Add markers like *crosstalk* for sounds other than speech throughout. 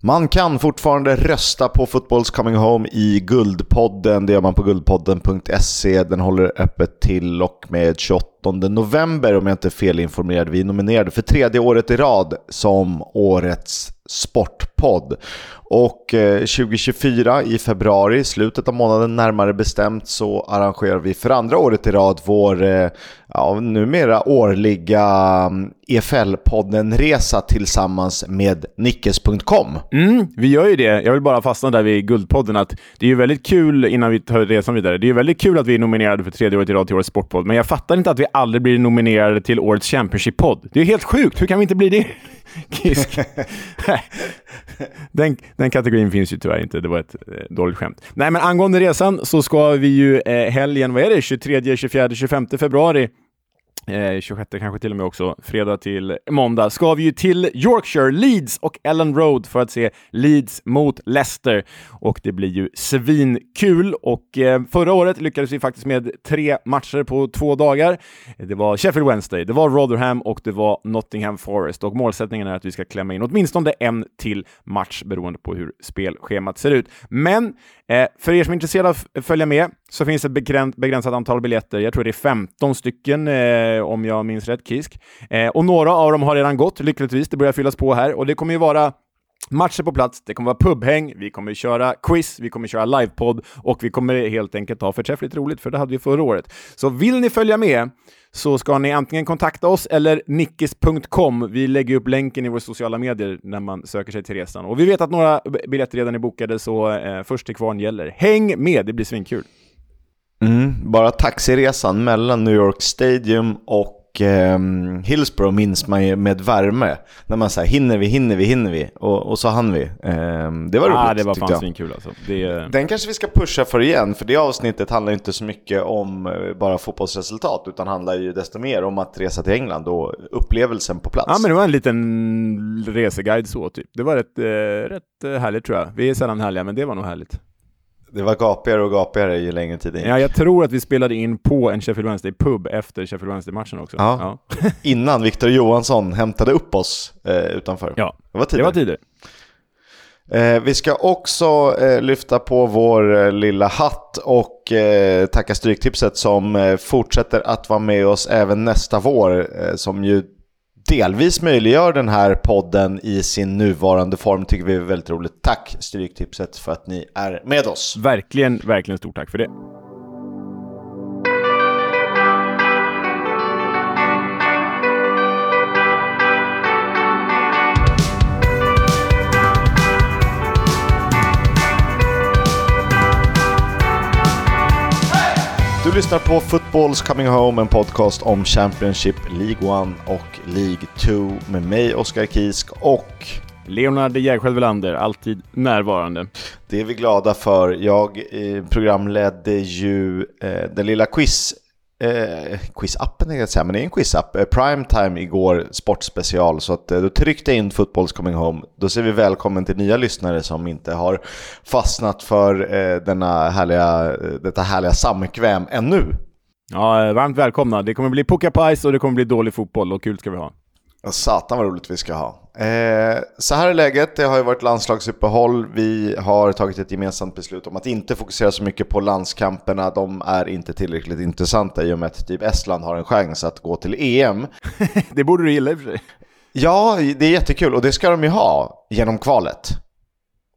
Man kan fortfarande rösta på Footballs Coming Home i Guldpodden. Det gör man på guldpodden.se. Den håller öppet till och med 28 november om jag inte är felinformerad. Vi är nominerade för tredje året i rad som årets sportpodd. Och eh, 2024 i februari, slutet av månaden närmare bestämt, så arrangerar vi för andra året i rad vår eh, ja, numera årliga mm, EFL-podden-resa tillsammans med Nickes.com. Mm, vi gör ju det. Jag vill bara fastna där vid Guldpodden. att Det är ju väldigt kul, innan vi tar resan vidare, det är ju väldigt kul att vi är nominerade för tredje året i rad till årets sportpodd, men jag fattar inte att vi aldrig blir nominerade till årets Championship-podd. Det är helt sjukt. Hur kan vi inte bli det? *laughs* Kisk. den, den kategorin finns ju tyvärr inte. Det var ett eh, dåligt skämt. Nej, men angående resan så ska vi ju eh, helgen, vad är det, 23, 24, 25 februari eh, 26 kanske till och med också, fredag till måndag, ska vi ju till Yorkshire, Leeds och Ellen Road för att se Leeds mot Leicester. Och det blir ju svinkul och eh, förra året lyckades vi faktiskt med tre matcher på två dagar. Det var Sheffield Wednesday, det var Rotherham och det var Nottingham Forest och målsättningen är att vi ska klämma in åtminstone en till match beroende på hur spelschemat ser ut. Men Eh, för er som är intresserade av att följa med så finns ett begränsat antal biljetter. Jag tror det är 15 stycken eh, Eh, om jag minns rätt, Kisk. Eh, och några av dem har redan gått, lyckligtvis. Det börjar fyllas på här och det kommer ju vara matcher på plats, det kommer vara pubhäng, vi kommer köra quiz, vi kommer köra livepodd och vi kommer helt enkelt ha förträffligt roligt, för det hade vi förra året. Så vill ni följa med så ska ni antingen kontakta oss eller nickis.com. Vi lägger upp länken i våra sociala medier när man söker sig till resan. Och vi vet att några biljetter redan är bokade, så eh, först till kvarn gäller. Häng med, det blir svinkul! Mm, bara taxiresan mellan New York Stadium och eh, Hillsborough minns man ju med värme. När man säger hinner vi, hinner vi, hinner vi? Och, och så hann vi. Eh, det var roligt ah, det var fan svinkul alltså. Det... Den kanske vi ska pusha för igen, för det avsnittet handlar inte så mycket om eh, bara fotbollsresultat, utan handlar ju desto mer om att resa till England och upplevelsen på plats. Ja, men det var en liten reseguide så typ. Det var rätt, eh, rätt eh, härligt tror jag. Vi är sällan härliga, men det var nog härligt. Det var gapigare och gapigare ju längre tiden gick. Ja, jag tror att vi spelade in på en Sheffield Wednesday-pub efter Sheffield Wednesday-matchen också. Ja. ja. *laughs* Innan Victor Johansson hämtade upp oss eh, utanför. Ja, det var tider. Det var tider. Eh, vi ska också eh, lyfta på vår eh, lilla hatt och eh, tacka Stryktipset som eh, fortsätter att vara med oss även nästa vår. som ju delvis möjliggör den här podden i sin nuvarande form tycker vi är väldigt roligt. Tack Stryktipset för att ni är med oss. Verkligen, verkligen stort tack för det. Lyssnar på Footballs Coming Home, en podcast om Championship, League 1 och League 2 med mig, Oskar Kisk och Leonard Jägerskiöld Welander, alltid närvarande. Det är vi glada för. Jag eh, programledde ju eh, den lilla quiz eh, quizappen jag säga, men det är en quizapp. Eh, Primetime igår, sportspecial. Så att, eh, då tryckte jag in Footballs Coming Home. Då säger vi välkommen till nya lyssnare som inte har fastnat för eh, denna härliga, eh, detta härliga samkväm ännu. Ja, eh, varmt välkomna. Det kommer bli puckapajs och det kommer bli dålig fotboll och kul ska vi ha. Satan vad roligt vi ska ha. Eh, så här är läget, det har ju varit landslagsuppehåll. Vi har tagit ett gemensamt beslut om att inte fokusera så mycket på landskamperna. De är inte tillräckligt intressanta i och med att typ Estland har en chans att gå till EM. *laughs* det borde du gilla i och för sig. Ja, det är jättekul och det ska de ju ha genom kvalet.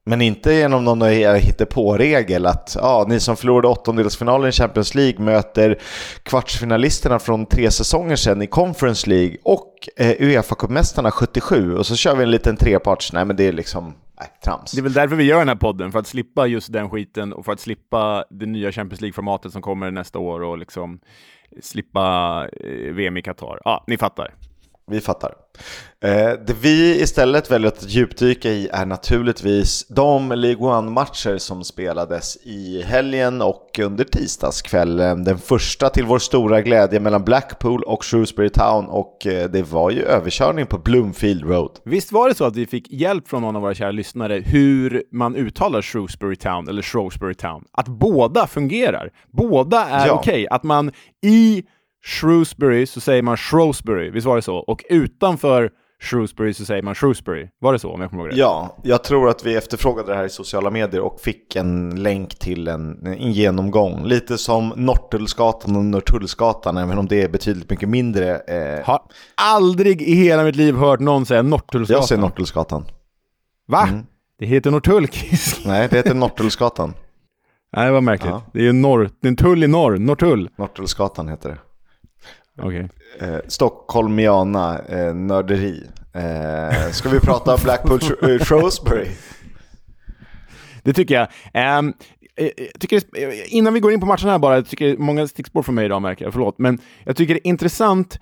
Men inte genom någon hittepå-regel att ja, ni som förlorade åttondelsfinalen i Champions League möter kvartsfinalisterna från tre säsonger sedan i Conference League och eh, Uefa-cupmästarna 77 och så kör vi en liten treparts, nej men det är liksom nej, trams. Det är väl därför vi gör den här podden, för att slippa just den skiten och för att slippa det nya Champions League-formatet som kommer nästa år och liksom slippa eh, VM i Qatar. Ja, ni fattar. Vi fattar. Eh, det vi istället väljer att djupdyka i är naturligtvis de League One-matcher som spelades i helgen och under tisdagskvällen. Den första till vår stora glädje mellan Blackpool och Shrewsbury Town och eh, det var ju överkörning på Bloomfield Road. Visst var det så att vi fick hjälp från någon av våra kära lyssnare hur man uttalar Shrewsbury Town eller Shrewsbury Town? Att båda fungerar. Båda är ja. okej. Okay. Att man i Shrewsbury så säger man Shrewsbury, visst var det så? Och utanför Shrewsbury så säger man Shrewsbury. Var det så om jag kommer ihåg rätt? Ja, jag tror att vi efterfrågade det här i sociala medier och fick en länk till en, en genomgång. Lite som Norrtullsgatan och Norrtullsgatan, även om det är betydligt mycket mindre. Eh... Har aldrig i hela mitt liv hört någon säga Norrtullsgatan. Jag säger Norrtullsgatan. Va? Mm. Det heter Norrtullkis. *laughs* Nej, det heter Norrtullsgatan. Nej, det var märkligt. Ja. Det är ju norr, det är en tull i norr, Norrtull. Norrtullsgatan heter det. Okay. Eh, Stockholmiana eh, nörderi. Eh, ska vi prata *laughs* Blackpool eh, Shrewsbury? Det tycker jag. Um, tycker, innan vi går in på matchen här bara, jag tycker många stickspår från mig idag märker jag, förlåt, men jag tycker det är intressant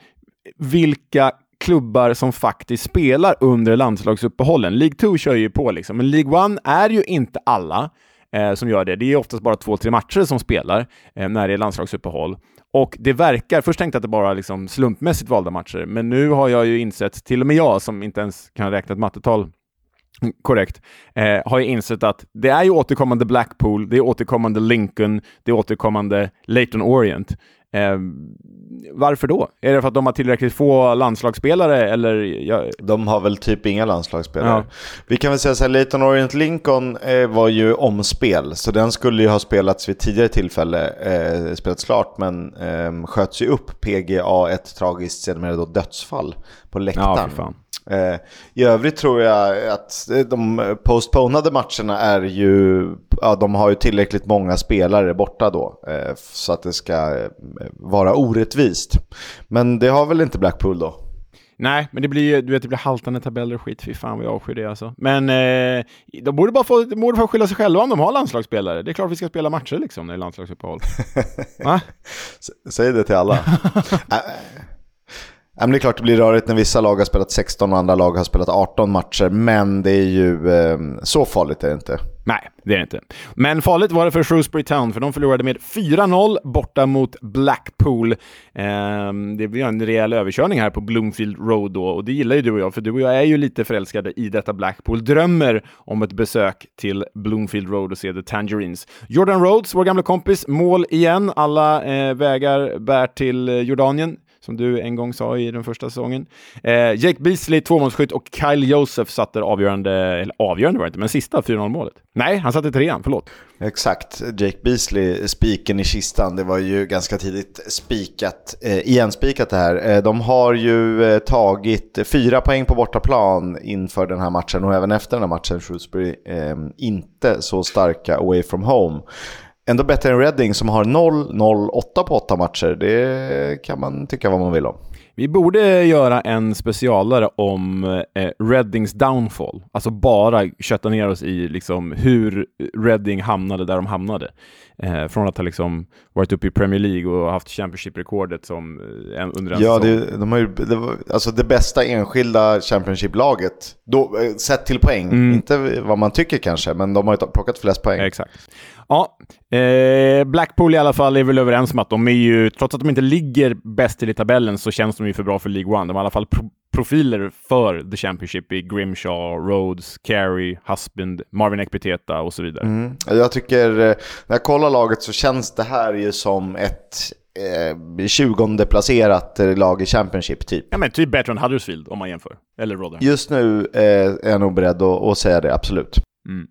vilka klubbar som faktiskt spelar under landslagsuppehållen. League 2 kör ju på liksom, men League 1 är ju inte alla eh, som gör det. Det är oftast bara två, tre matcher som spelar eh, när det är landslagsuppehåll. Och det verkar, först tänkte jag att det bara liksom slumpmässigt valda matcher, men nu har jag ju insett, till och med jag som inte ens kan räkna ett mattetal korrekt, eh, har ju insett att det är ju återkommande Blackpool, det är återkommande Lincoln, det är återkommande Leighton Orient. Eh, varför då? Är det för att de har tillräckligt få landslagsspelare eller? Ja. De har väl typ inga landslagsspelare. Ja. Vi kan väl säga så här, Leighton Orient Lincoln eh, var ju omspel, så den skulle ju ha spelats vid tidigare tillfälle, eh, spelats klart, men eh, sköts ju upp PGA, ett tragiskt sedermera då dödsfall på läktaren. Ja, Eh, I övrigt tror jag att de postponade matcherna är ju, ja, de har ju tillräckligt många spelare borta då. Eh, så att det ska eh, vara orättvist. Men det har väl inte Blackpool då? Nej, men det blir ju, du vet, det blir haltande tabeller och skit. Fy fan vad jag avskyr det alltså. Men eh, de borde bara få, de borde få skylla sig själva om de har landslagsspelare. Det är klart vi ska spela matcher liksom när det är landslagsuppehåll. *laughs* Säg det till alla. *laughs* men det är klart det blir rörigt när vissa lag har spelat 16 och andra lag har spelat 18 matcher, men det är ju eh, så farligt är det inte. Nej, det är det inte. Men farligt var det för Shrewsbury Town, för de förlorade med 4-0 borta mot Blackpool. Eh, det blir en rejäl överkörning här på Bloomfield Road då, och det gillar ju du och jag, för du och jag är ju lite förälskade i detta Blackpool. Drömmer om ett besök till Bloomfield Road och se The Tangerines. Jordan Rhodes, vår gamla kompis, mål igen. Alla eh, vägar bär till eh, Jordanien som du en gång sa i den första säsongen. Eh, Jake Beasley, tvåmålsskytt och Kyle Joseph satte avgörande, eller avgörande var det inte, men sista 4-0 målet. Nej, han satte trean, förlåt. Exakt, Jake Beasley, spiken i kistan, det var ju ganska tidigt spikat, eh, igenspikat det här. Eh, de har ju eh, tagit fyra poäng på bortaplan inför den här matchen och även efter den här matchen, Shrewsbury, eh, inte så starka away from home. Ändå bättre än Reading som har 0-0-8 på 8 matcher. Det kan man tycka vad man vill om. Vi borde göra en specialare om eh, Reddings downfall. Alltså bara kötta ner oss i liksom, hur Redding hamnade där de hamnade. Eh, från att ha liksom varit uppe i Premier League och haft Championship-rekordet som eh, under en ja. Det, de har ju, det, var, alltså det bästa enskilda Championship-laget, då, eh, sett till poäng. Mm. Inte vad man tycker kanske, men de har ju plockat flest poäng. Exakt. Ja, eh, Blackpool i alla fall är väl överens om att de är ju, trots att de inte ligger bäst till i tabellen, så känns de ju för bra för League One. De har i alla fall pro profiler för The Championship i Grimshaw, Rhodes, Carey, Husband, Marvin Ekpiteta och så vidare. Mm. Jag tycker, eh, när jag kollar laget så känns det här ju som ett eh, 20 placerat lag i Championship typ. Ja men typ bättre än Huddersfield om man jämför. Eller Rotherham. Just nu eh, är jag nog beredd att, att säga det, absolut. Mm.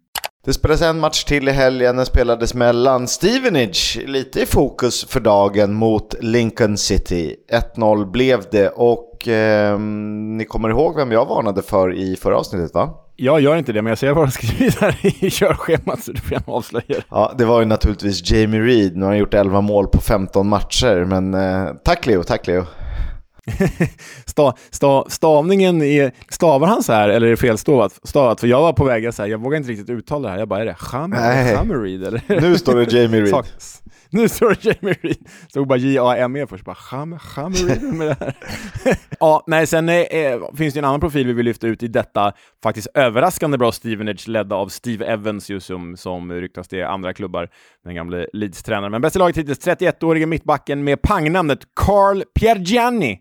Det spelas en match till i helgen, den spelades mellan Stevenage, lite i fokus för dagen, mot Lincoln City. 1-0 blev det och eh, ni kommer ihåg vem jag varnade för i förra avsnittet va? Jag gör inte det, men jag ser vad du skrivit här i *laughs* körschemat så du får gärna avslöja Ja, det var ju naturligtvis Jamie Reed. Nu har han gjort 11 mål på 15 matcher, men eh, tack Leo, tack Leo. *laughs* sta, sta, stavningen är, stavar han så här eller är det felstavat? Stavat? För jag var på väg att säga, jag vågar inte riktigt uttala det här. Jag bara, är det Hammer, eller? Nu står det Jamie *laughs* Reed. Nu står det Jamie Reed. Stod bara J-A-M-E först, bara Hammer Reed med det här. *laughs* ja, nej, sen är, finns det en annan profil vi vill lyfta ut i detta faktiskt överraskande bra Stevenage ledda av Steve Evans ju som, som ryktas till andra klubbar, den gamle Leeds-tränaren. Men bästa laget hittills, 31-årige mittbacken med pangnamnet Carl Piergianni.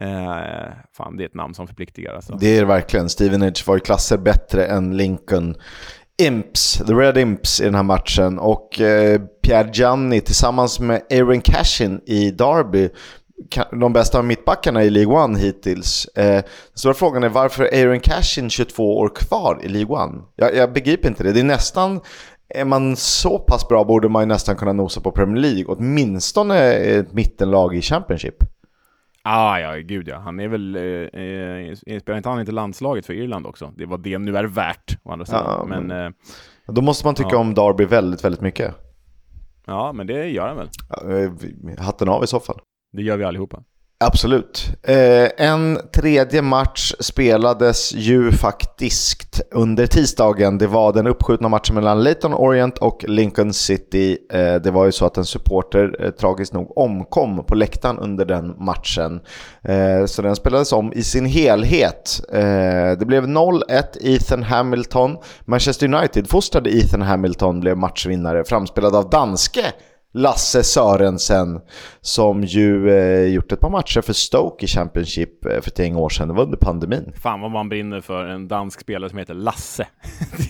Eh, fan, det är ett namn som förpliktigar. Alltså. Det är det verkligen. Stevenage var i klasser bättre än Lincoln. Imps, The Red Imps i den här matchen och eh, Pierre Gianni tillsammans med Aaron Cashin i Derby de bästa mittbackarna i League One hittills. Eh, den stora frågan är varför Aaron Cashin 22 år kvar i League One? Jag, jag begriper inte det. Det är nästan är man så pass bra borde man ju nästan kunna nosa på Premier League, åtminstone ett mittenlag i Championship. Ah, ja, gud ja. Han är väl... Eh, eh, spelar inte han inte landslaget för Irland också? Det vad det nu är värt, å andra sidan. Ja, men, men eh, då måste man tycka ja. om Derby väldigt, väldigt mycket. Ja, men det gör han väl? Eh, hatten av i så fall. Det gör vi allihopa. Absolut. Eh, en tredje match spelades ju faktiskt under tisdagen. Det var den uppskjutna matchen mellan Leighton Orient och Lincoln City. Eh, det var ju så att en supporter eh, tragiskt nog omkom på läktaren under den matchen. Eh, så den spelades om i sin helhet. Eh, det blev 0-1 Ethan Hamilton. Manchester United-fostrade Ethan Hamilton blev matchvinnare, framspelad av danske Lasse Sörensen som ju eh, gjort ett par matcher för Stoke i Championship eh, för ett gäng år sedan. Det var under pandemin. Fan vad man brinner för en dansk spelare som heter Lasse.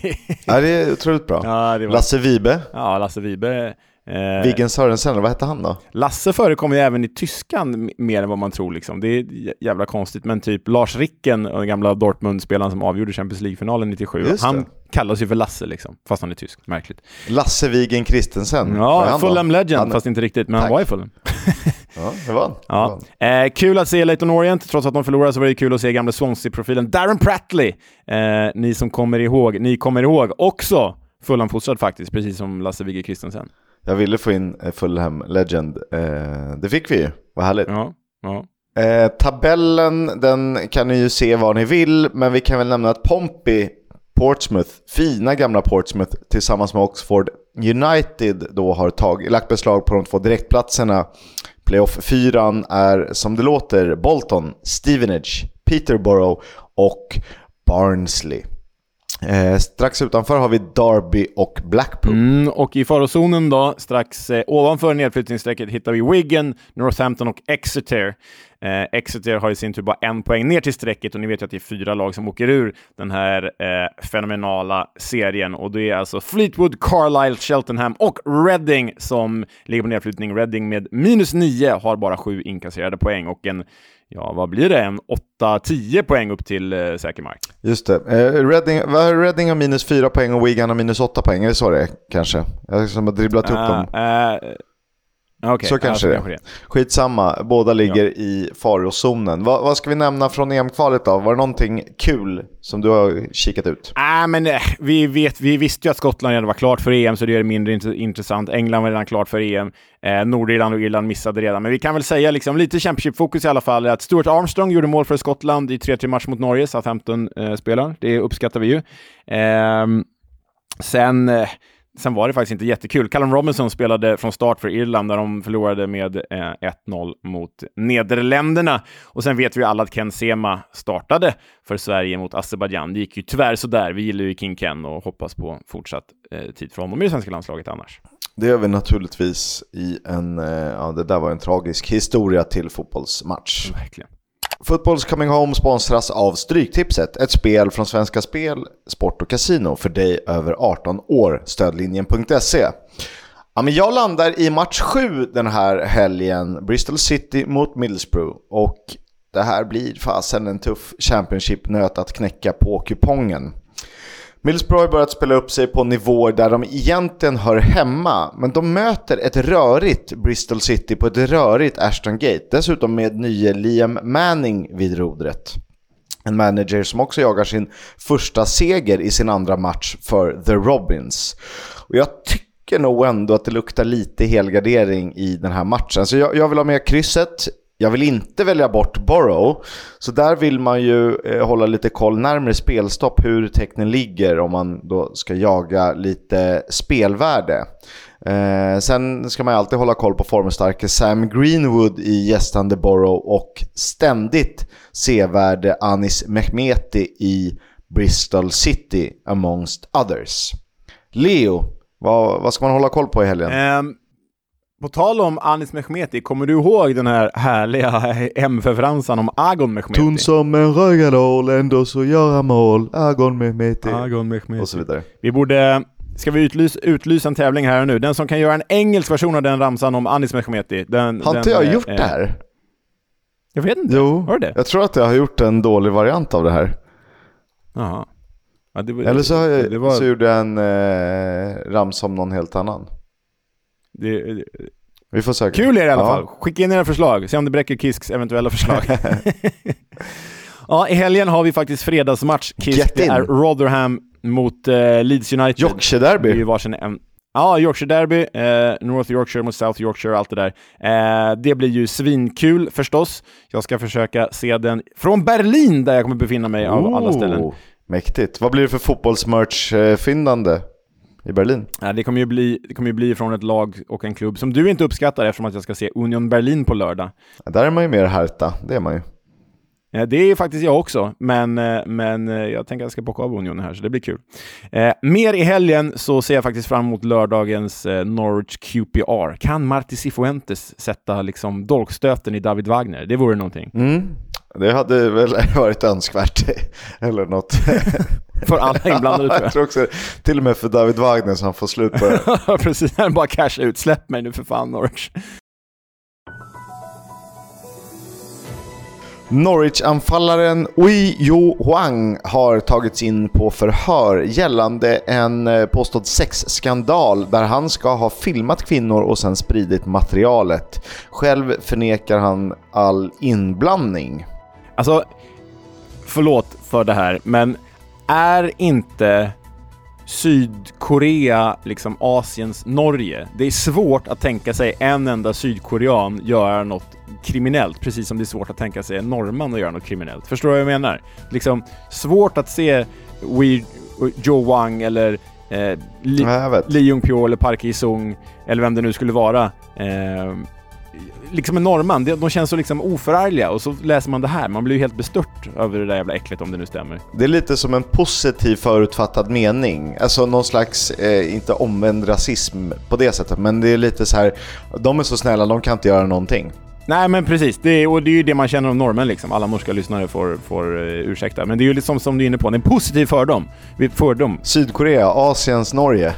*laughs* ja, det är otroligt bra. Ja, var... Lasse Vibe. Ja, Lasse Vibe. Eh... Viggen Sörensen, vad hette han då? Lasse förekommer ju även i tyskan mer än vad man tror. Liksom. Det är jävla konstigt, men typ Lars Ricken, den gamla Dortmund-spelaren som avgjorde Champions League-finalen 97, han kallas ju för Lasse liksom, fast han är tysk. Märkligt. Lasse Vigen Christensen. Ja, Fulham Legend, han... fast inte riktigt, men Tack. han var i Fulham. *laughs* ja, det var han. Ja. Eh, kul att se Leighton Orient, trots att de förlorade så var det kul att se gamla Swansea-profilen Darren Prattley. Eh, ni som kommer ihåg, ni kommer ihåg också Fulham-fostrad faktiskt, precis som Lasse Vigge Christensen. Jag ville få in eh, Fulham Legend. Eh, det fick vi ju, vad härligt. Ja, ja. Eh, tabellen, den kan ni ju se var ni vill, men vi kan väl nämna att Pompey Portsmouth, fina gamla Portsmouth tillsammans med Oxford United då har tag, lagt beslag på de två direktplatserna. Playoff-fyran är som det låter Bolton, Stevenage, Peterborough och Barnsley. Eh, strax utanför har vi Derby och Blackpool. Mm, och i farozonen då, strax eh, ovanför nedflyttningsstrecket hittar vi Wigan, Northampton och Exeter. Eh, Exeter har i sin tur bara en poäng ner till strecket och ni vet ju att det är fyra lag som åker ur den här eh, fenomenala serien. Och det är alltså Fleetwood, Carlisle, Cheltenham och Reading som ligger på nedflyttning. Reading med minus nio har bara sju inkasserade poäng och en ja, vad blir det? En 8-10 poäng upp till eh, säker mark. Just det. Eh, Reading, Reading har minus 4 poäng och Wigan har minus 8 poäng, är det så det är kanske? Jag har liksom dribblat upp uh, dem. Uh, Okay, så kanske det. det. Skitsamma, båda ligger ja. i farozonen. Va, vad ska vi nämna från EM-kvalet då? Var det någonting kul som du har kikat ut? Äh, men, äh, vi, vet, vi visste ju att Skottland redan var klart för EM, så det är mindre int intressant. England var redan klart för EM. Eh, Nordirland och Irland missade redan. Men vi kan väl säga liksom, lite Championship-fokus i alla fall, att Stuart Armstrong gjorde mål för Skottland i 3-3 match mot Norge, Southampton-spelaren. Eh, det uppskattar vi ju. Ehm, eh, sen Sen var det faktiskt inte jättekul. Callum Robinson spelade från start för Irland där de förlorade med eh, 1-0 mot Nederländerna. Och sen vet vi alla att Ken Sema startade för Sverige mot Azerbajdzjan. Det gick ju tyvärr sådär. Vi gillar ju King Ken och hoppas på fortsatt eh, tid för honom i det svenska landslaget annars. Det gör vi naturligtvis i en, eh, ja det där var en tragisk historia till fotbollsmatch. Verkligen. Footballs Coming Home sponsras av Stryktipset, ett spel från Svenska Spel, Sport och Casino för dig över 18 år. Stödlinjen.se. Ja, men jag landar i match 7 den här helgen, Bristol City mot Middlesbrough. Och det här blir fasen en tuff Championship-nöt att knäcka på kupongen. Middlesbrough har börjat spela upp sig på nivåer där de egentligen hör hemma, men de möter ett rörigt Bristol City på ett rörigt Ashton Gate, dessutom med nye Liam Manning vid rodret. En manager som också jagar sin första seger i sin andra match för The Robins. Och jag tycker nog ändå att det luktar lite helgardering i den här matchen. Så jag, jag vill ha med krysset. Jag vill inte välja bort Borough, så där vill man ju eh, hålla lite koll närmare spelstopp hur tecknen ligger om man då ska jaga lite spelvärde. Eh, sen ska man alltid hålla koll på formstarke Sam Greenwood i gästande Borough och ständigt sevärde Anis Mehmeti i Bristol City amongst others. Leo, vad, vad ska man hålla koll på i helgen? Um på tal om Anis Mehmeti, kommer du ihåg den här härliga *laughs* M-förfransan om Agon Mehmeti? Tunn som en rögadål, ändå så gör han mål. Agon Mehmeti. Agon Mehmeti. Och så vidare. Vi borde... Ska vi utlysa, utlysa en tävling här och nu? Den som kan göra en engelsk version av den ramsan om Anis Mehmeti. Den, Har inte jag gjort äh, det här? Jag vet inte. Jo, Har du det? jag tror att jag har gjort en dålig variant av det här. Jaha. Ja, Eller så, jag, var, så gjorde jag en eh, ramsa om någon helt annan. Det, det, Vi får söka. Kul är det i alla Ja. fall. Skicka in era förslag, se om det bräcker Kisks eventuella förslag. *laughs* ja, i helgen har vi faktiskt fredagsmatch. Kisk, det är Rotherham mot eh, Leeds United. Yorkshire Det är Derby. ju varsin en... Ja, Yorkshire Derby, eh, North Yorkshire mot South Yorkshire och allt det där. Eh, det blir ju svinkul förstås. Jag ska försöka se den från Berlin där jag kommer befinna mig av alla ställen. Oh, Mäktigt. Vad blir det för fotbollsmerch-fyndande i Berlin? Ja, det, kommer ju bli, det kommer ju bli från ett lag och en klubb som du inte uppskattar eftersom att jag ska se Union Berlin på lördag. Där är man ju mer Hertha, det är man ju. Eh, Det är faktiskt jag också, men, eh, men eh, jag tänker att jag ska bocka av Union här, så det blir kul. Eh, mer i helgen så ser jag faktiskt fram emot lördagens eh, Norwich QPR. Kan Marti Cifuentes sätta liksom dolkstöten i David Wagner? Det vore någonting. Mm. Det hade väl *laughs* varit önskvärt. Eller något. *laughs* För alla inblandade tror jag *laughs* tror också, till och med för David Wagner så han får slut på det. Precis, han bara casha ut. Släpp mig nu för fan Norwich. Norwich-anfallaren Ui Jo Huang har tagits in på förhör gällande en eh, påstådd sexskandal där han ska ha filmat kvinnor och sen spridit materialet. Själv förnekar han all inblandning. Alltså, förlåt för det här, men är inte Sydkorea liksom Asiens Norge? Det är svårt att tänka sig en enda sydkorean göra något kriminellt, precis som det är svårt att tänka sig en norrman att göra något kriminellt. Förstår du vad jag menar? Liksom, svårt att se Wee, Joe Wang eller eh, Li, Ja. Lee Jung-Pyo eller Park Ji-sung eller vem det nu skulle vara. Eh, liksom en norrman, de de känns så liksom oförargliga och så läser man det här. Man blir ju helt bestört över det där jävla äcklet om det nu stämmer. Det är lite som en positiv förutfattad mening. Alltså någon slags, eh, inte omvänd rasism på det sättet, men det är lite så här. de är så snälla, de kan inte göra någonting. Nej men precis, det är, och det är ju det man känner om norrmän liksom. Alla norska lyssnare får, får uh, ursäkta. Men det är ju liksom som du är inne på, en positiv fördom. Fördom. *laughs* Sydkorea, Asiens Norge.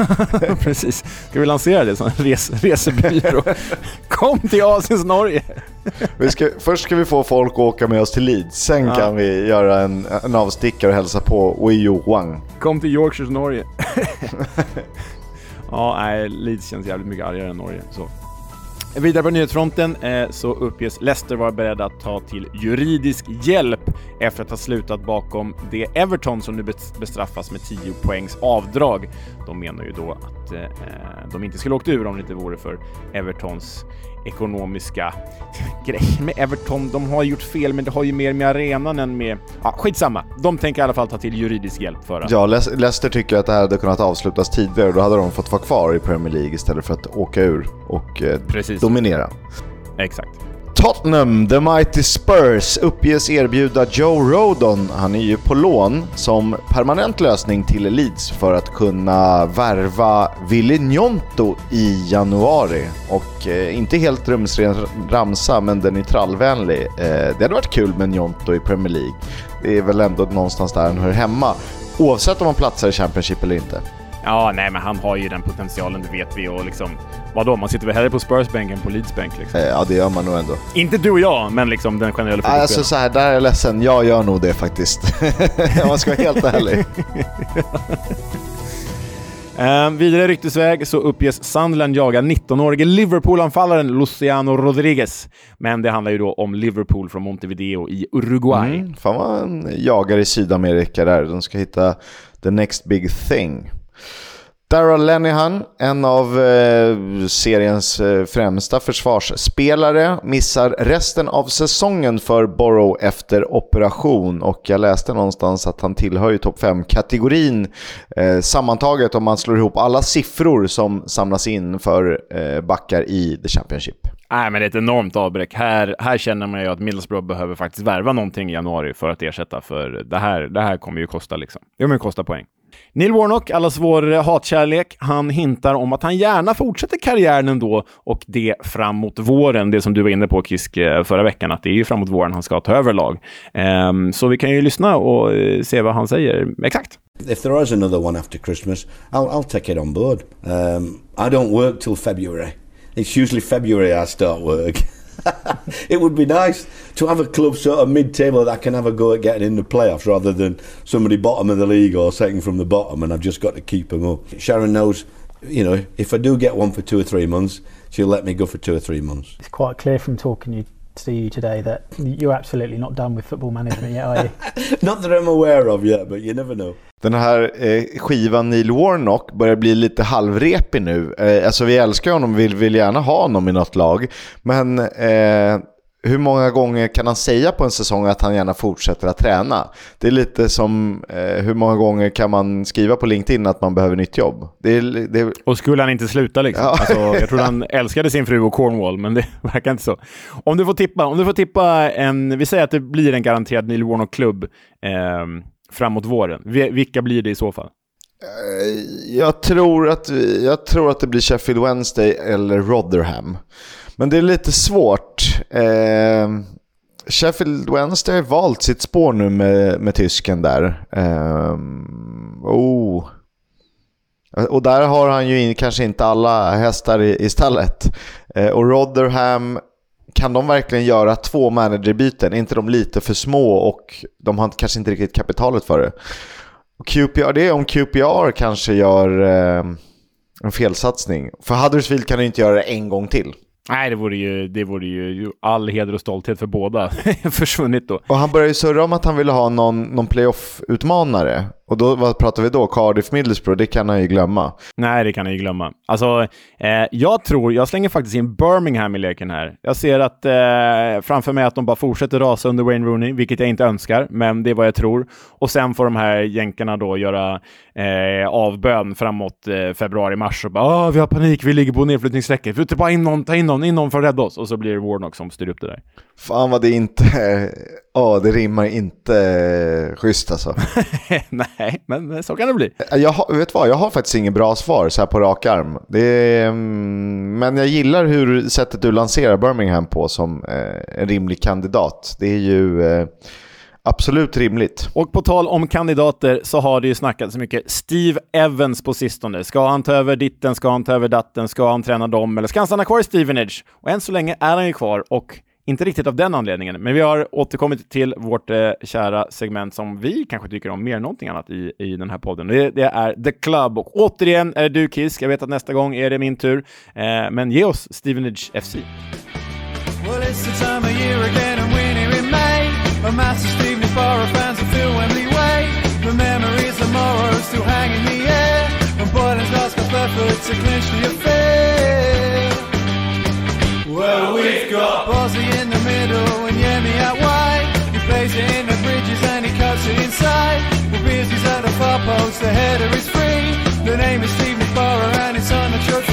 *laughs* precis. Ska vi lansera det som en res, resebyrå? *laughs* Kom till Asiens Norge! Vi ska, först ska vi få folk att åka med oss till Leeds, sen Ja. kan vi göra en, en avstickare och hälsa på Wei Wang. Kom till Yorkshires Norge. ja, nej, Leeds känns jävligt mycket argare än Norge. Så. Vidare på nyhetsfronten eh, så uppges Leicester vara beredda att ta till juridisk hjälp efter att ha slutat bakom det Everton som nu bestraffas med 10 poängs avdrag. De menar ju då att eh, eh, de inte skulle åkt ur om det inte vore för Evertons ekonomiska *laughs* grejer med Everton. De har gjort fel, men det har ju mer med arenan än med... Ja, skitsamma. De tänker i alla fall ta till juridisk hjälp för att... Ja, Le- Leicester tycker att det här hade kunnat avslutas tidigare, då hade de fått vara kvar i Premier League istället för att åka ur och eh, Precis. dominera. Exakt. Tottenham, The Mighty Spurs, uppges erbjuda Joe Rodon, han är ju på lån, som permanent lösning till Leeds för att kunna värva Willy Njonto i januari. Och eh, inte helt rumsren ramsa, men den är trallvänlig. Eh, det hade varit kul med Njonto i Premier League. Det är väl ändå någonstans där han hör hemma. Oavsett om han platsar i Championship eller inte. Ja, nej, men han har ju den potentialen, det vet vi. Och liksom, vadå, man sitter väl hellre på Spurs-bänken på Leeds-bänk liksom. Eh, ja, det gör man nog ändå. Inte du och jag, men liksom den generella Alltså fotbollsspelaren. så här, där är jag ledsen. Jag gör nog det faktiskt. *laughs* Om man ska vara helt ärlig. *laughs* Eh, vidare ryktesväg så uppges Sunderland jaga 19-årige Liverpool-anfallaren Luciano Rodriguez. Men det handlar ju då om Liverpool från Montevideo i Uruguay. Mm, fan vad en jagare i Sydamerika där. De ska hitta the next big thing. Daryl Lenihan, en av eh, seriens eh, främsta försvarsspelare, missar resten av säsongen för Borough efter operation och jag läste någonstans att han tillhör ju topp 5-kategorin eh, sammantaget om man slår ihop alla siffror som samlas in för eh, backar i The Championship. Nej, men det är ett enormt avbräck. Här, här känner man ju att Middlesbrough behöver faktiskt värva någonting i januari för att ersätta, för det här, det här kommer ju kosta liksom. Det kommer ju kosta poäng. Neil Warnock, allas vår hatkärlek, han hintar om att han gärna fortsätter karriären ändå och det framåt våren. Det som du var inne på Kisk eh, förra veckan, att det är ju framåt våren han ska ta över lag. Um, så vi kan ju lyssna och eh, se vad han säger exakt. If there is another one after Christmas, I'll, I'll take it on board. Um, I don't work till February. It's usually February I start work. *laughs* *laughs* it would be nice to have a club sort of mid-table that can have a go at getting in the playoffs rather than somebody bottom of the league or second from the bottom and I've just got to keep them up. Sharon knows, you know, if I do get one for two or three months, she'll let me go for two or three months. It's quite clear from talking you to you today that you're absolutely not done with football management yet, are you? *laughs* Not that I'm aware of yet, but you never know. Den här eh, skivan Neil Warnock börjar bli lite halvrepig nu. Eh, alltså vi älskar honom, vi vill gärna ha honom i något lag. Men eh, hur många gånger kan han säga på en säsong att han gärna fortsätter att träna? Det är lite som eh, hur många gånger kan man skriva på LinkedIn att man behöver nytt jobb? Det är, det är... Och skulle han inte sluta liksom? Ja. Alltså, jag *laughs* tror han älskade sin fru och Cornwall, men det *laughs* verkar inte så. Om du får tippa, om du får tippa en, vi säger att det blir en garanterad Neil Warnock-klubb eh, framåt våren. Vi- Vilka blir det i så fall? Jag tror, att, jag tror att det blir Sheffield Wednesday eller Rotherham. Men det är lite svårt. Eh, Sheffield Wednesday har valt sitt spår nu med, med tysken där. Eh, oh. Och där har han ju in, kanske inte alla hästar i, i stallet. Eh, och Rotherham, kan de verkligen göra två managerbyten? Är inte de lite för små och de har kanske inte riktigt kapitalet för det? Och QPR, det är om QPR kanske gör eh, en felsatsning. För Huddersfield kan ju inte göra det en gång till. Nej, det vore ju, det vore ju all heder och stolthet för båda *laughs* försvunnit då. Och han började ju surra om att han ville ha någon, någon playoff-utmanare. Och då, vad pratar vi då? Cardiff Middlesbrough? Det kan han ju glömma. Nej, det kan jag ju glömma. Alltså, eh, jag tror, jag slänger faktiskt in Birmingham i leken här. Jag ser att eh, framför mig att de bara fortsätter rasa under Wayne Rooney, vilket jag inte önskar, men det är vad jag tror. Och sen får de här jänkarna då göra eh, avbön framåt eh, februari-mars och bara ah, vi har panik, vi ligger på nedflyttningsstrecket. Vi bara in någon, ta in någon, in någon för att rädda oss. Och så blir det Warnock som styr upp det där. Fan vad det inte... Ja, det rimmar inte eh, schysst alltså. *laughs* Nej, men så kan det bli. Jag har, vet vad, jag har faktiskt inget bra svar så här på rak arm. Är, mm, men jag gillar hur sättet du lanserar Birmingham på som eh, en rimlig kandidat. Det är ju eh, absolut rimligt. Och på tal om kandidater så har det ju snackats så mycket Steve Evans på sistone. Ska han ta över ditten? Ska han ta över datten? Ska han träna dem? Eller ska han stanna kvar i Stevenage? Och än så länge är han ju kvar och inte riktigt av den anledningen, men vi har återkommit till vårt eh, kära segment som vi kanske tycker om mer än någonting annat i, i den här podden. Det, det är The Club och återigen är det du Kisk. Jag vet att nästa gång är det min tur, eh, men ge oss Stevenage FC. Well, it's the time of year again, and we're near in May. A massive Stevenage bar of fans will fill Wembley Way. The memories of Morrow still hang in the air. And Boylan's last got effort to clinch the affair. Well, we've got Bosley post, the header is free. The name is Stevenage Borough and it's on the trophy.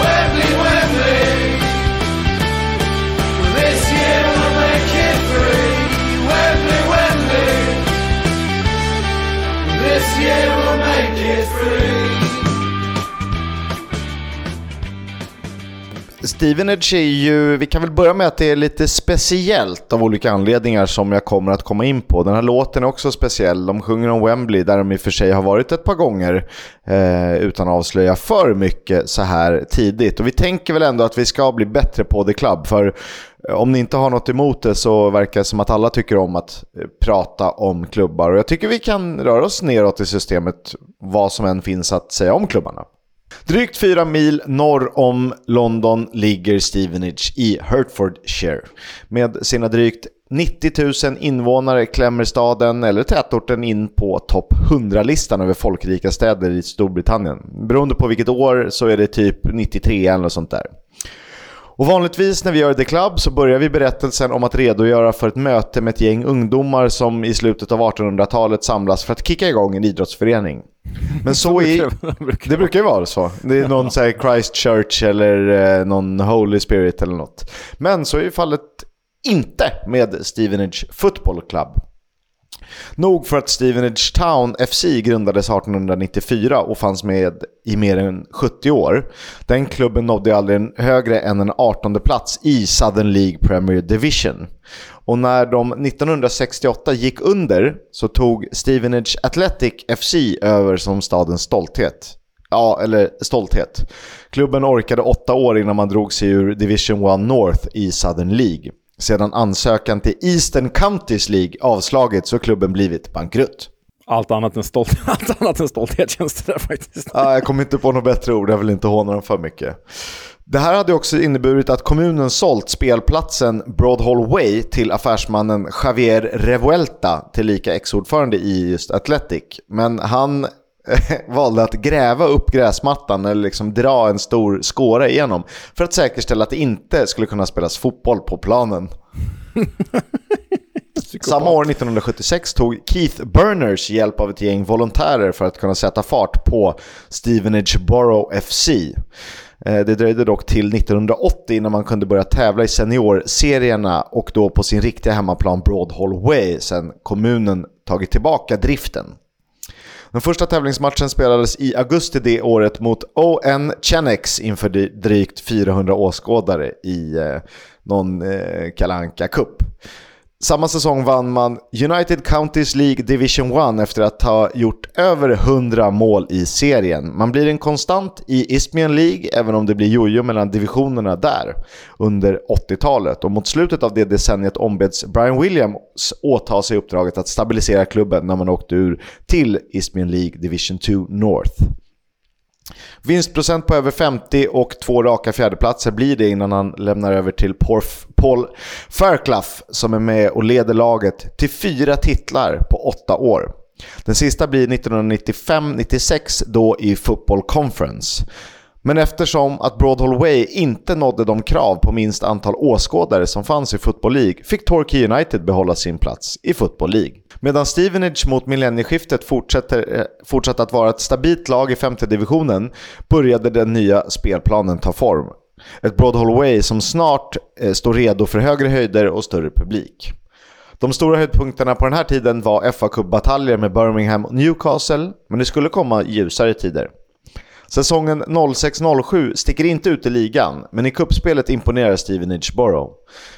Wembley, Wembley. This year we'll make it free. Wembley, Wembley. This year we'll make it free. Stevenage är ju, vi kan väl börja med att det är lite speciellt av olika anledningar som jag kommer att komma in på. Den här låten är också speciell. De sjunger om Wembley där de i och för sig har varit ett par gånger eh, utan att avslöja för mycket så här tidigt. Och vi tänker väl ändå att vi ska bli bättre på The Club för eh, om ni inte har något emot det så verkar det som att alla tycker om att eh, prata om klubbar. Och jag tycker vi kan röra oss neråt i systemet vad som än finns att säga om klubbarna. Drygt fyra mil norr om London ligger Stevenage i Hertfordshire. Med sina drygt 90 000 invånare klämmer staden, eller tätorten, in på topp 100-listan över folkrika städer i Storbritannien. Beroende på vilket år så är det typ 93 eller något sånt där. Och vanligtvis när vi gör The Club så börjar vi berättelsen om att redogöra för ett möte med ett gäng ungdomar som i slutet av 1800-talet samlas för att kicka igång en idrottsförening. Men så är... *laughs* Det brukar ju vara så. Det är någon så Christchurch eller eh, någon Holy Spirit eller något. Men så är ju fallet inte med Stevenage Football Club. Nog för att Stevenage Town FC grundades 1894 och fanns med i mer än 70 år. Den klubben nådde aldrig högre än en 18 plats i Southern League Premier Division. Och när de 1968 gick under så tog Stevenage Athletic FC över som stadens stolthet. Ja, eller stolthet. Klubben orkade åtta år innan man drog sig ur Division 1 North i Southern League. Sedan ansökan till Eastern Counties League avslagits så klubben blivit bankrutt. Allt annat än, stolt, *laughs* allt annat än stolthet känns det där faktiskt. Ja, jag kommer inte på något bättre ord, jag vill inte håna dem för mycket. Det här hade också inneburit att kommunen sålt spelplatsen Broadhall Way till affärsmannen Javier Revuelta, tillika ex-ordförande i just Athletic. Men han *laughs* valde att gräva upp gräsmattan eller liksom dra en stor skåra igenom för att säkerställa att det inte skulle kunna spelas fotboll på planen. *laughs* Samma år, 1976, tog Keith Burners hjälp av ett gäng volontärer för att kunna sätta fart på Stevenage Borough FC. Eh, Det dröjde dock till 1980 innan man kunde börja tävla i seniorserierna och då på sin riktiga hemmaplan Broadhall Way sen kommunen tagit tillbaka driften. Den första tävlingsmatchen spelades i augusti det året mot ON Chenex inför drygt 400 åskådare i eh, någon eh, Kalanka Cup. Samma säsong vann man United Counties League Division 1 efter att ha gjort över 100 mål i serien. Man blir en konstant i Isthmian League, även om det blir jojo mellan divisionerna där under 80-talet. Och mot slutet av det decenniet ombeds Brian Williams åta sig uppdraget att stabilisera klubben när man åkte ur till Isthmian League Division 2 North. Vinstprocent på över 50 och två raka fjärdeplatser blir det innan han lämnar över till Porf, Paul Fairclough som är med och leder laget till fyra titlar på åtta år. Den sista blir 1995-96 då i Football Conference. Men eftersom att Broadhall Way inte nådde de krav på minst antal åskådare som fanns i Football League fick Torquay United behålla sin plats i Football League. Medan Stevenage mot millennieskiftet fortsätter, eh, fortsatte att vara ett stabilt lag i femte divisionen började den nya spelplanen ta form. Ett Broadhall Way som snart eh, står redo för högre höjder och större publik. De stora höjdpunkterna på den här tiden var fa Cup-bataljer med Birmingham och Newcastle, men det skulle komma ljusare tider. Säsongen 06-07 sticker inte ut i ligan, men i kuppspelet imponerar Stevenage Borough.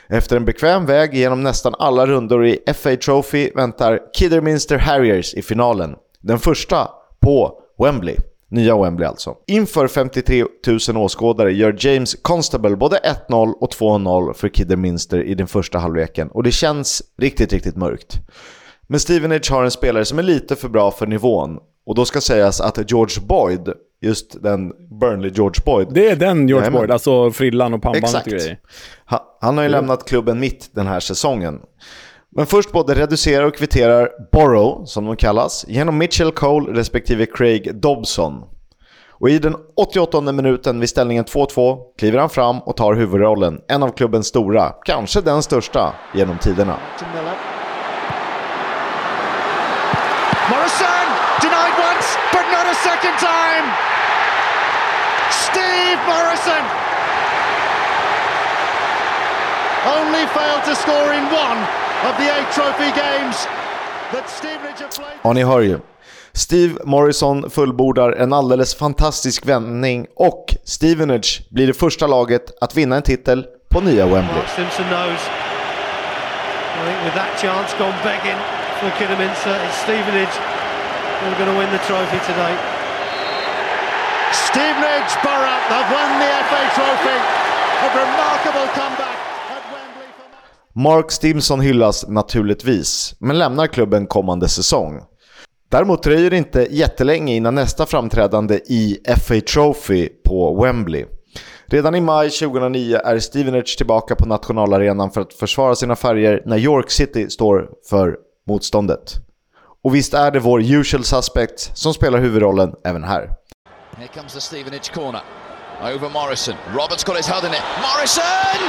Efter en bekväm väg genom nästan alla rundor i FA Trophy väntar Kidderminster Harriers i finalen. Den första på Wembley. Nya Wembley alltså. Inför 53 000 åskådare gör James Constable både 1-0 och 2-0 för Kidderminster i den första halvleken och det känns riktigt, riktigt mörkt. Men Stevenage har en spelare som är lite för bra för nivån och då ska sägas att George Boyd, just den Burnley George Boyd, Det är den George Jajamän. Boyd, alltså frillan och pannbandet Exakt. och grejer. Ha- Han har ju lämnat klubben mitt den här säsongen. Men först både reducerar och kvitterar Borough, som de kallas, genom Mitchell Cole respektive Craig Dobson. Och i den 88 minuten vid ställningen 2-2 kliver han fram och tar huvudrollen, en av klubbens stora, kanske den största, genom tiderna. Morrison denied once, but not a second time. Steve Morrison only failed to score in one of the eight trophy games that Stevenage have played. Ja, ni hör ju. Steve Morrison fullbordar en alldeles fantastisk vändning och Stevenage blir det första laget att vinna en titel på nya Wembley. Mark Simpson knows. I think with that chance gone begging for Kidderminster, it's Stevenage who are going to win the trophy today. Stevenage Borough have won the FA Trophy. A remarkable comeback Wembley Mark Stimson hyllas naturligtvis, men lämnar klubben kommande säsong. Däremot dröjer det inte jättelänge innan nästa framträdande i FA Trophy på Wembley. Redan i maj 2009 är Stevenage tillbaka på nationalarenan för att försvara sina färger när York City står för motståndet. Och visst är det vår usual suspect som spelar huvudrollen även här. Here comes the Stevenage corner. Over Morrison. Roberts got his head in it. Morrison!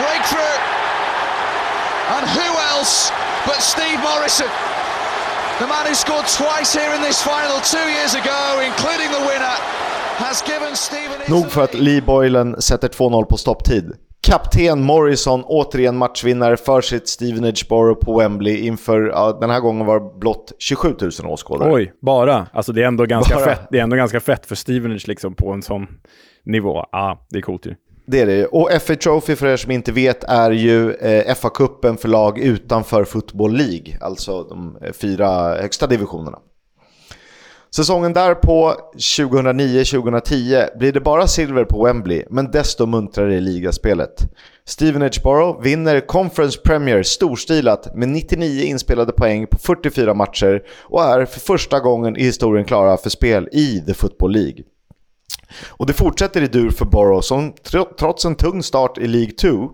Breakthrough! And who else but Steve Morrison? The man who scored twice here in this final two years ago, including the winner, has given Stevenage... Nog för att Lee Boylan sätter 2-0 på stopptid. Kapten Morrison återigen matchvinnare för sitt Stevenage Borough på Wembley inför, ja, den här gången var det blott 27 000 åskådare. Oj, bara. Alltså det är ändå ganska, Bara. fett, det är ändå ganska fett för Stevenage liksom på en sån nivå. Ja, det är coolt ju. Det är det. Och FA Trophy för er som inte vet är ju eh, FA-cupen för lag utanför Football League, alltså de eh, fyra högsta divisionerna. Säsongen därpå, 2009-2010, blir det bara silver på Wembley, men desto muntrare i ligaspelet. Stevenage Borough vinner Conference Premier storstilat med 99 inspelade poäng på 44 matcher och är för första gången i historien klara för spel i The Football League. Och det fortsätter i dur för Borough som trots en tung start i League 2,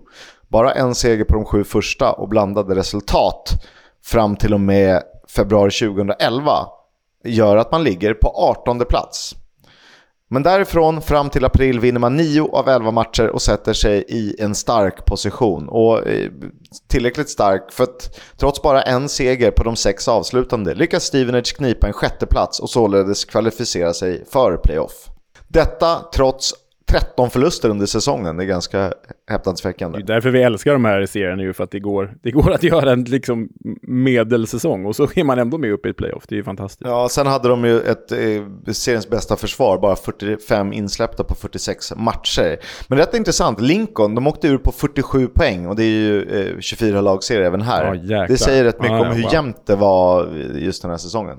bara en seger på de sju första och blandade resultat fram till och med februari 2011 gör att man ligger på 18 plats. Men därifrån fram till april vinner man 9 av 11 matcher och sätter sig i en stark position. Och eh, tillräckligt stark för att trots bara en seger på de sex avslutande lyckas Stevenage knipa en sjätte plats och således kvalificera sig för playoff. Detta trots 13 förluster under säsongen. Det är ganska häpnadsväckande. Det är därför vi älskar de här serierna ju, för att det går, det går att göra en liksom medelsäsong och så är man ändå med uppe i ett playoff. Det är ju fantastiskt. Ja, sen hade de ju ett eh, seriens bästa försvar, bara 45 insläppta på 46 matcher. Men rätt intressant, Lincoln, de åkte ur på 47 poäng och det är ju eh, 24 lagserie även här. Ja, det säger rätt mycket ja, om hur wow. jämnt det var just den här säsongen.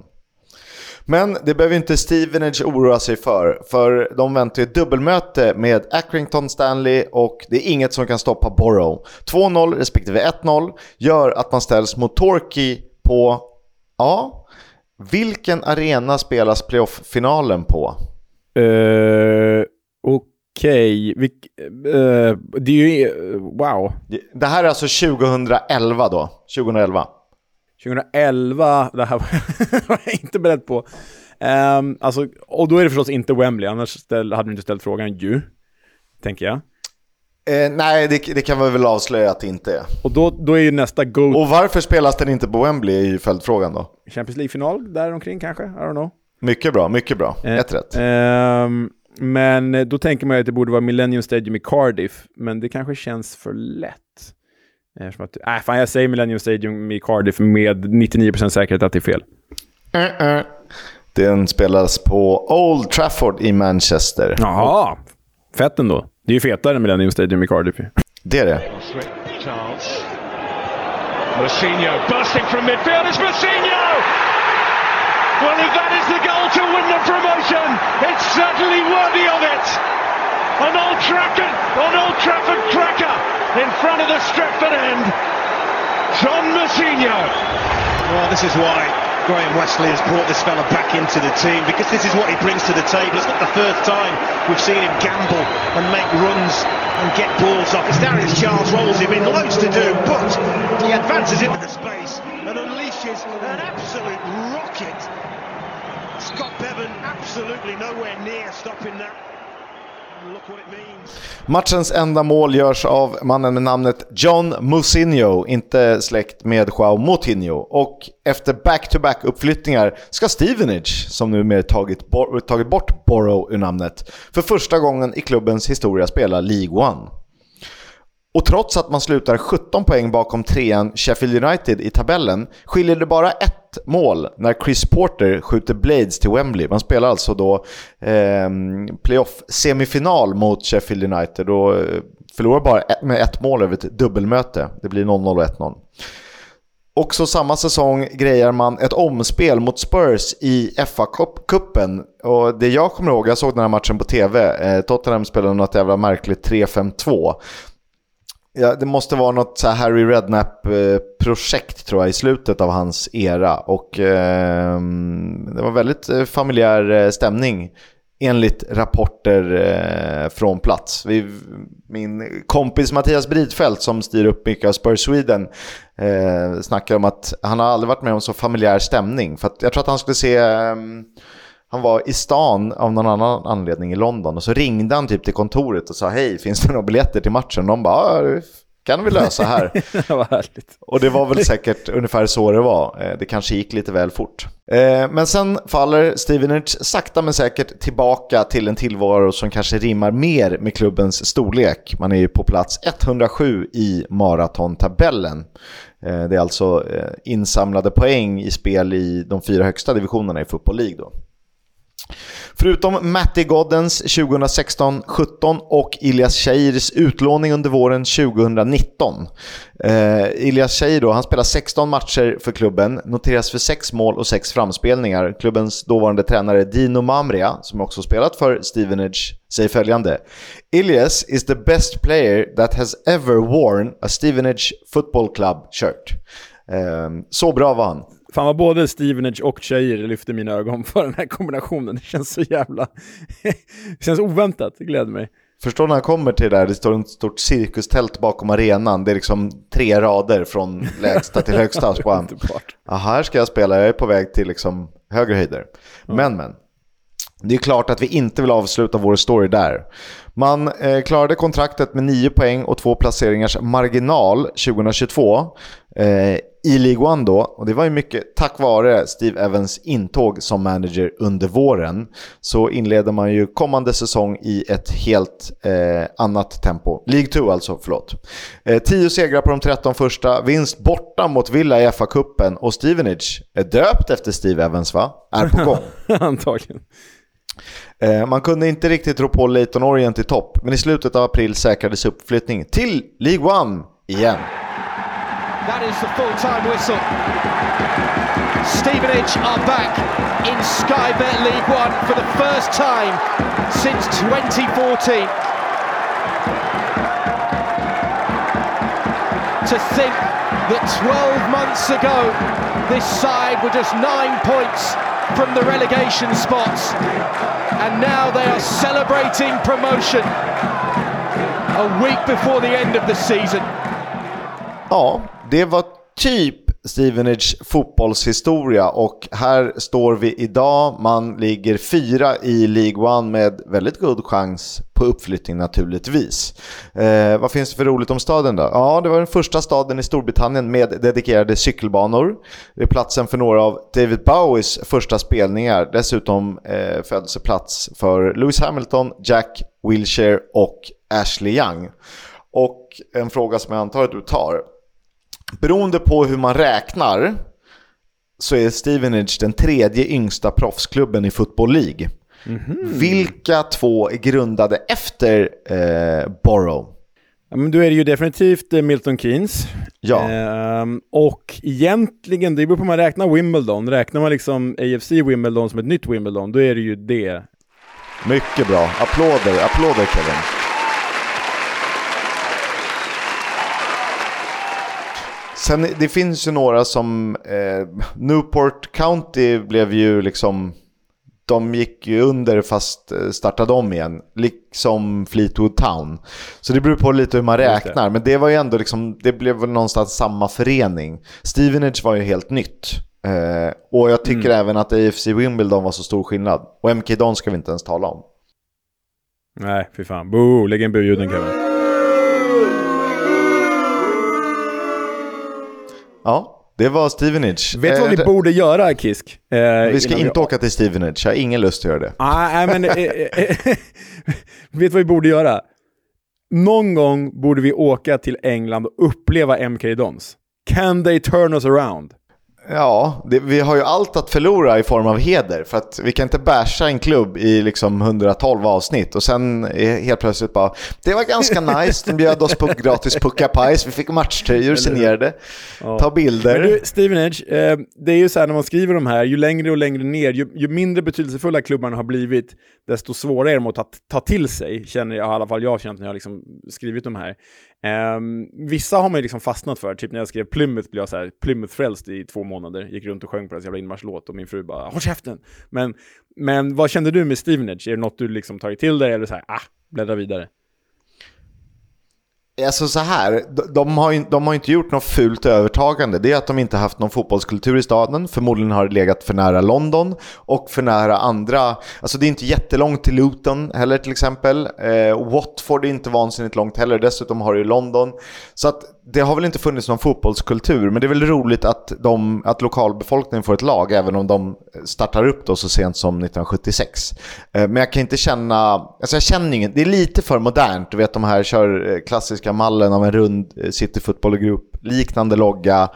Men det behöver inte Stevenage oroa sig för, för de väntar ett dubbelmöte med Accrington Stanley och det är inget som kan stoppa Borough. 2-0 respektive 1-0 gör att man ställs mot Torquay på, ja, vilken arena spelas playoff-finalen på? Uh, Okej, okay. uh, det är ju, uh, wow. Det här är alltså 2011 då, 2011. 2011, det här *laughs* var jag inte beredd på. Um, alltså, och då är det förstås inte Wembley, annars ställ, hade du inte ställt frågan ju, tänker jag. Eh, nej, det, det, kan vi väl avslöja att det inte är. Och då, då är ju nästa go... Och varför spelas den inte på Wembley är ju följdfrågan då. Champions League-final däromkring kanske? I don't know. Mycket bra, mycket bra. Eh, Ett rätt. Um, men då tänker man ju att det borde vara Millennium Stadium i Cardiff, men det kanske känns för lätt. Eftersom att, äh, fan jag säger Millennium Stadium i Cardiff med 99% säkerhet att det är fel. Uh -uh. Den spelas på Old Trafford i Manchester. Jaha, fett ändå. Det är ju fetare än Millennium Stadium i Cardiff. Det är det. Chance. Mousinho bursting from midfield. It's Mousinho! Well, if that is the goal to win the promotion, it's certainly worthy of it. An Old Trafford, an Old Trafford cracker in front of the Stretford end. John Mousinho. Well, this is why Graham Wesley has brought this fella back into the team because this is what he brings to the table. It's not the first time we've seen him gamble and make runs and get balls off. As Darius Charles rolls him in, loads to do, but he advances into the space and unleashes an absolute rocket. Scott Bevan absolutely nowhere near stopping that. Matchens enda mål görs av mannen med namnet John Musinho, inte släkt med Joao Moutinho. Och efter back-to-back uppflyttningar ska Stevenage, som numera tagit, bo- tagit bort Borough ur namnet, för första gången i klubbens historia spela League One. Och trots att man slutar 17 poäng bakom trean Sheffield United i tabellen skiljer det bara ett mål när Chris Porter skjuter Blades till Wembley. Man spelar alltså då eh, playoff-semifinal mot Sheffield United och eh, förlorar bara med ett mål över ett dubbelmöte. Det blir 0-0 och 1-0. Också samma säsong grejar man ett omspel mot Spurs i FA-cupen. Och det jag kommer ihåg, jag såg den här matchen på tv, eh, Tottenham spelade något jävla märkligt 3-5-2. Ja, det måste vara något så Harry Redknapp-projekt tror jag i slutet av hans era. Och eh, det var väldigt eh, familjär eh, stämning enligt rapporter eh, från plats. Vi, min kompis Mattias Bridfeldt som styr upp mycket av Spurs Sweden eh, snackar om att han har aldrig varit med om så familjär stämning. För jag tror att han skulle se eh, han var i stan av någon annan anledning i London och så ringde han typ till kontoret och sa hej, finns det några biljetter till matchen? Och de bara, ja, kan vi lösa här. *laughs* Härligt. Och det var väl säkert ungefär så det var. Det kanske gick lite väl fort. Men sen faller Stevenage sakta men säkert tillbaka till en tillvaro som kanske rimmar mer med klubbens storlek. Man är ju på plats 107 i maratontabellen. Det är alltså insamlade poäng i spel i de fyra högsta divisionerna i Football League då. Förutom Matti Goddens 2016-17 och Ilias Cheirs utlåning under våren 2019. Eh, Ilias Cheir då, han spelar 16 matcher för klubben, noteras för 6 mål och 6 framspelningar. Klubbens dåvarande tränare Dino Mamria, som också spelat för Stevenage, säger följande. Ilias is the best player that has ever worn a Stevenage Football Club shirt. Eh, så bra var han. Fan vad både Stevenage och Cheir lyfter mina ögon *laughs* för den här kombinationen. Det känns så jävla... *laughs* det känns oväntat, det gläder mig. Förstår när han kommer till det där, det står ett stort cirkustält bakom arenan. Det är liksom tre rader från *laughs* lägsta till högsta. Så bara, ja, här ska jag spela, jag är på väg till liksom högre höjder. Men men, det är klart att vi inte vill avsluta vår story där. Man eh, klarade kontraktet med 9 poäng och två placeringars marginal 2022 eh, i League One då. Och det var ju mycket tack vare Steve Evans intåg som manager under våren. Så inleder man ju kommande säsong i ett helt eh, annat tempo. League 2 alltså, förlåt. Eh, 10 segrar på de 13 första, vinst borta mot Villa i FA-cupen och Stevenage är döpt efter Steve Evans va? Är på gång. *laughs* Antagligen. Eh, Man kunde inte riktigt rå på Leyton Orient i topp, men i slutet av april säkrades uppflyttning till League One igen. That is the full-time whistle. Stevenage are back in Sky Bet League One for the first time since 2014. To think that 12 months ago this side were just nine points from the relegation spots and now they are celebrating promotion a week before the end of the season. Ja, det var typ Stevenage fotbollshistoria och här står vi idag. Man ligger fyra i League One med väldigt god chans på uppflyttning naturligtvis. Eh, vad finns det för roligt om staden då? Ja, det var den första staden i Storbritannien med dedikerade cykelbanor. Det är platsen för några av David Bowies första spelningar. Dessutom eh, födelseplats för Lewis Hamilton, Jack Wilshere och Ashley Young. Och en fråga som jag antar att du tar. Beroende på hur man räknar så är Stevenage den tredje yngsta proffsklubben i Football League. Vilka två är grundade efter eh, Borough? Ja, men då är det ju definitivt eh, Milton Keynes. Ja. Ehm, och egentligen, det beror på hur man räknar Wimbledon. Räknar man liksom AFC Wimbledon som ett nytt Wimbledon, då är det ju det. Mycket bra. Applåder, applåder Kevin. Sen det finns ju några som, eh, Newport County blev ju liksom, de gick ju under fast eh, startade om igen. Liksom Fleetwood Town. Så det beror på lite hur man räknar. Men det var ju ändå liksom, det blev väl någonstans samma förening. Stevenage var ju helt nytt. Eh, och jag tycker även att AFC Wimbledon var så stor skillnad. Och MK Don ska vi inte ens tala om. Nej, fy fan. Boo! Lägg in buljuden Kevin. Ja, det var Stevenage. Vet du vad Eh, vi borde göra, Kisk? Eh, Vi ska inte åka till Stevenage, jag har ingen lust att göra det. Ah, Nej, men... eh, eh, eh, *laughs* vet du vad vi borde göra? Någon gång borde vi åka till England och uppleva MK Dons. Can they turn us around? Ja, det, vi har ju allt att förlora i form av heder. För att vi kan inte basha en klubb i liksom 112 avsnitt och sen är helt plötsligt bara Det var ganska *laughs* nice, de bjöd oss på gratis puckapajs, vi fick matchtröjor signerade, ta bilder. Men du, Stevenage, eh, det är ju så här när man skriver de här, ju längre och längre ner, ju, ju mindre betydelsefulla klubbarna har blivit, desto svårare är de att ta, ta till sig, känner jag, i alla fall jag har känt när jag har liksom skrivit de här. Um, vissa har man ju liksom fastnat för, typ när jag skrev Plymouth blev jag så här, Plymouth-frälst i två månader, gick runt och sjöng på deras jävla inmarschlåt och min fru bara “Håll käften!” men, men vad kände du med Stevenage? Är det något du liksom tagit till dig eller så här, ah, bläddra vidare? Alltså så här, de, har ju, de har inte gjort något fult övertagande. Det är att de inte haft någon fotbollskultur i staden. Förmodligen har det legat för nära London och för nära andra. Alltså det är inte jättelångt till Luton heller till exempel. Eh, Watford är inte vansinnigt långt heller. Dessutom har du ju London. Så att det har väl inte funnits någon fotbollskultur. Men det är väl roligt att, de, att lokalbefolkningen får ett lag även om de startar upp då så sent som 1976. Eh, men jag kan inte känna, alltså jag känner ingen, det är lite för modernt. Du vet de här kör eh, klassiska mallen av en rund eh, City Football Group, liknande logga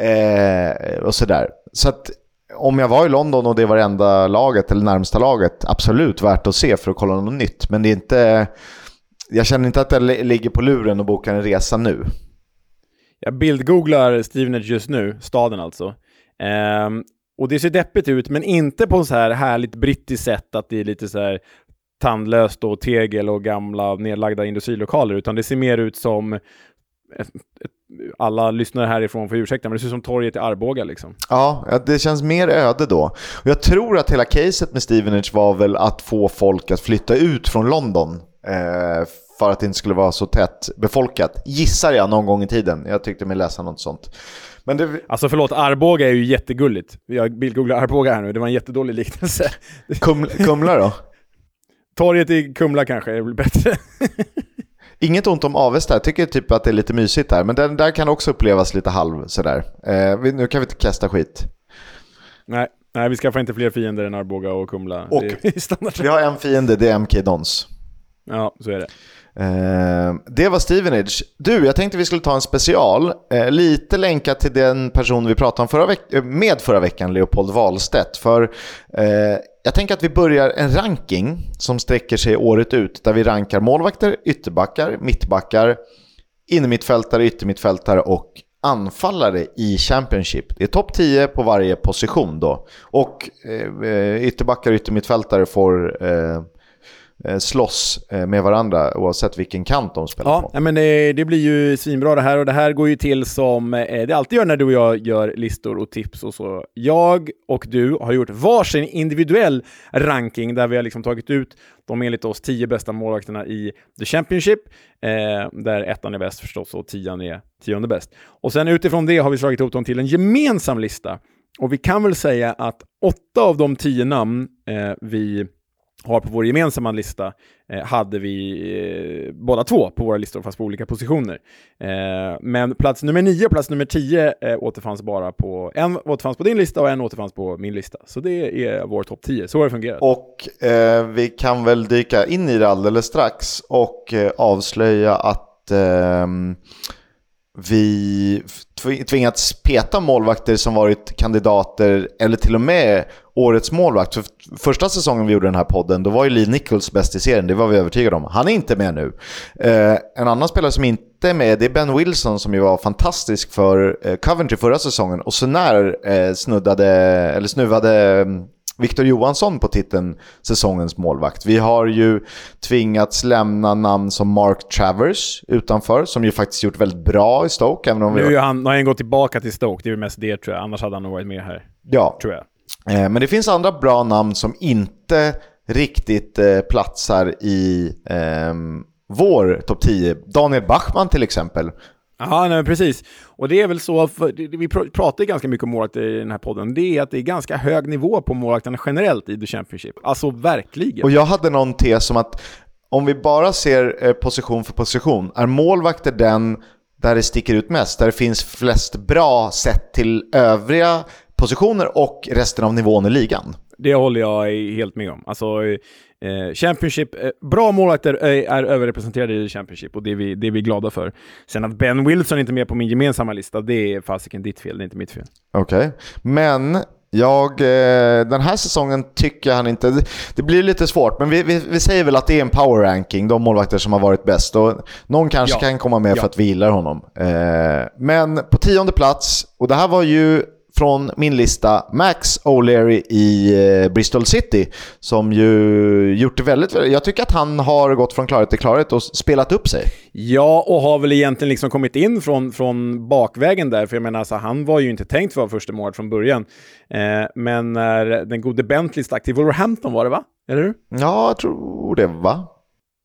eh, och sådär. Så att om jag var i London och det var det enda laget, eller närmsta laget, absolut värt att se för att kolla något nytt. Men det är inte... Jag känner inte att jag ligger på luren och bokar en resa nu. Jag bildgooglar Stevenage just nu, staden alltså. Ehm, och det ser deppigt ut, men inte på så här härligt brittiskt sätt att det är lite så här tandlöst och tegel och gamla nedlagda industrilokaler, utan det ser mer ut som ett, ett, alla lyssnare härifrån får ursäkta, men det ser ut som torget i Arboga liksom. Ja, det känns mer öde då. Och jag tror att hela caset med Stevenage var väl att få folk att flytta ut från London. Eh, för att det inte skulle vara så tätt befolkat. Gissar jag någon gång i tiden. Jag tyckte mig läsa något sånt. Men det... Alltså förlåt, Arboga är ju jättegulligt. Jag bildgooglar Arboga här nu, det var en jättedålig liknelse. *laughs* Kum Kumla då? Torget i Kumla kanske är bättre. *laughs* Inget ont om Avesta, jag tycker typ att det är lite mysigt där. Men den där kan också upplevas lite halv sådär. Eh, nu kan vi inte kasta skit. Nej, nej vi skaffar inte fler fiender än Arboga och Kumla. Och vi har en fiende, det är MK Dons. Ja, så är det. Eh, det var Stevenage. Du, jag tänkte vi skulle ta en special. Eh, lite länkat till den person vi pratade om förra veck- eh, med förra veckan, Leopold Wahlstedt. För eh, jag tänker att vi börjar en ranking som sträcker sig året ut. Där vi rankar målvakter, ytterbackar, mittbackar, innermittfältare, yttermittfältare och anfallare i Championship. Det är topp 10 på varje position då. Och eh, eh ytterbackar och yttermittfältare får Eh, slåss eh, med varandra oavsett vilken kant de spelar ja, på. Ja, men det, det, blir ju svinbra det här och det här går ju till som eh, det alltid gör när du och jag gör listor och tips och så. Jag och du har gjort varsin individuell ranking där vi har liksom tagit ut de enligt oss tio bästa målvakterna i The Championship, eh, där ettan är bäst förstås och tian är tionde bäst. Och sen utifrån det har vi slagit ihop dem till en gemensam lista. Och vi kan väl säga att åtta av de tio namn eh, vi har på vår gemensamma lista eh, hade vi eh, båda två på våra listor, fast på olika positioner. Eh, men plats nummer nio och plats nummer tio eh, återfanns bara på, en återfanns på din lista och en återfanns på min lista. Så det är vår topp tio, så har det fungerat. Och eh, vi kan väl dyka in i det alldeles strax och eh, avslöja att ehm, vi tvingats peta målvakter som varit kandidater, eller till och med årets målvakt. För första säsongen vi gjorde den här podden, då var ju Lee Nichols bäst i serien, det var vi övertygade om. Han är inte med nu. Eh, en annan spelare som inte är med, det är Ben Wilson som ju var fantastisk för eh, Coventry förra säsongen och så när eh, snuddade, eller snuvade mm, Victor Johansson på titeln säsongens målvakt. Vi har ju tvingats lämna namn som Mark Travers utanför, som ju faktiskt gjort väldigt bra i Stoke. Även om nu vi... har han, har han gått tillbaka till Stoke, det är väl mest det tror jag. Annars hade han nog varit med här. Ja. Tror jag. Eh, men det finns andra bra namn som inte riktigt eh, platsar i eh, vår topp 10. Daniel Bachmann till exempel. Ja, nej, precis. Och det är väl så, vi pratar ganska mycket om målvakter i den här podden, det är att det är ganska hög nivå på målvakterna generellt i The Championship. Alltså verkligen. Och jag hade någon tes om att om vi bara ser eh, position för position, är målvakter den där det sticker ut mest, där det finns flest bra sett till övriga positioner och resten av nivån i ligan? Det håller jag helt med om. Alltså, Eh, Championship, eh, bra målvakter är, är överrepresenterade i Championship och det är, vi, det är vi glada för. Sen att Ben Wilson inte är med på min gemensamma lista, det är fasiken ditt fel, det är inte mitt fel. Okej, okay. men jag, eh, den här säsongen tycker han inte... Det blir lite svårt, men vi, vi, vi, säger väl att det är en power ranking, de målvakter som har varit bäst. Och någon kanske ja. kan komma med ja. för att vi gillar honom. Eh, men på tionde plats, och det här var ju från min lista Max O'Leary i eh, Bristol City som ju gjort det väldigt, jag tycker att han har gått från klarhet till klarhet och spelat upp sig. Ja, och har väl egentligen liksom kommit in från, från bakvägen där, för jag menar alltså, han var ju inte tänkt för att vara första målet från början. Eh, men när den gode Bentley stack till Wolverhampton var det va? Eller hur? Ja, jag tror det va?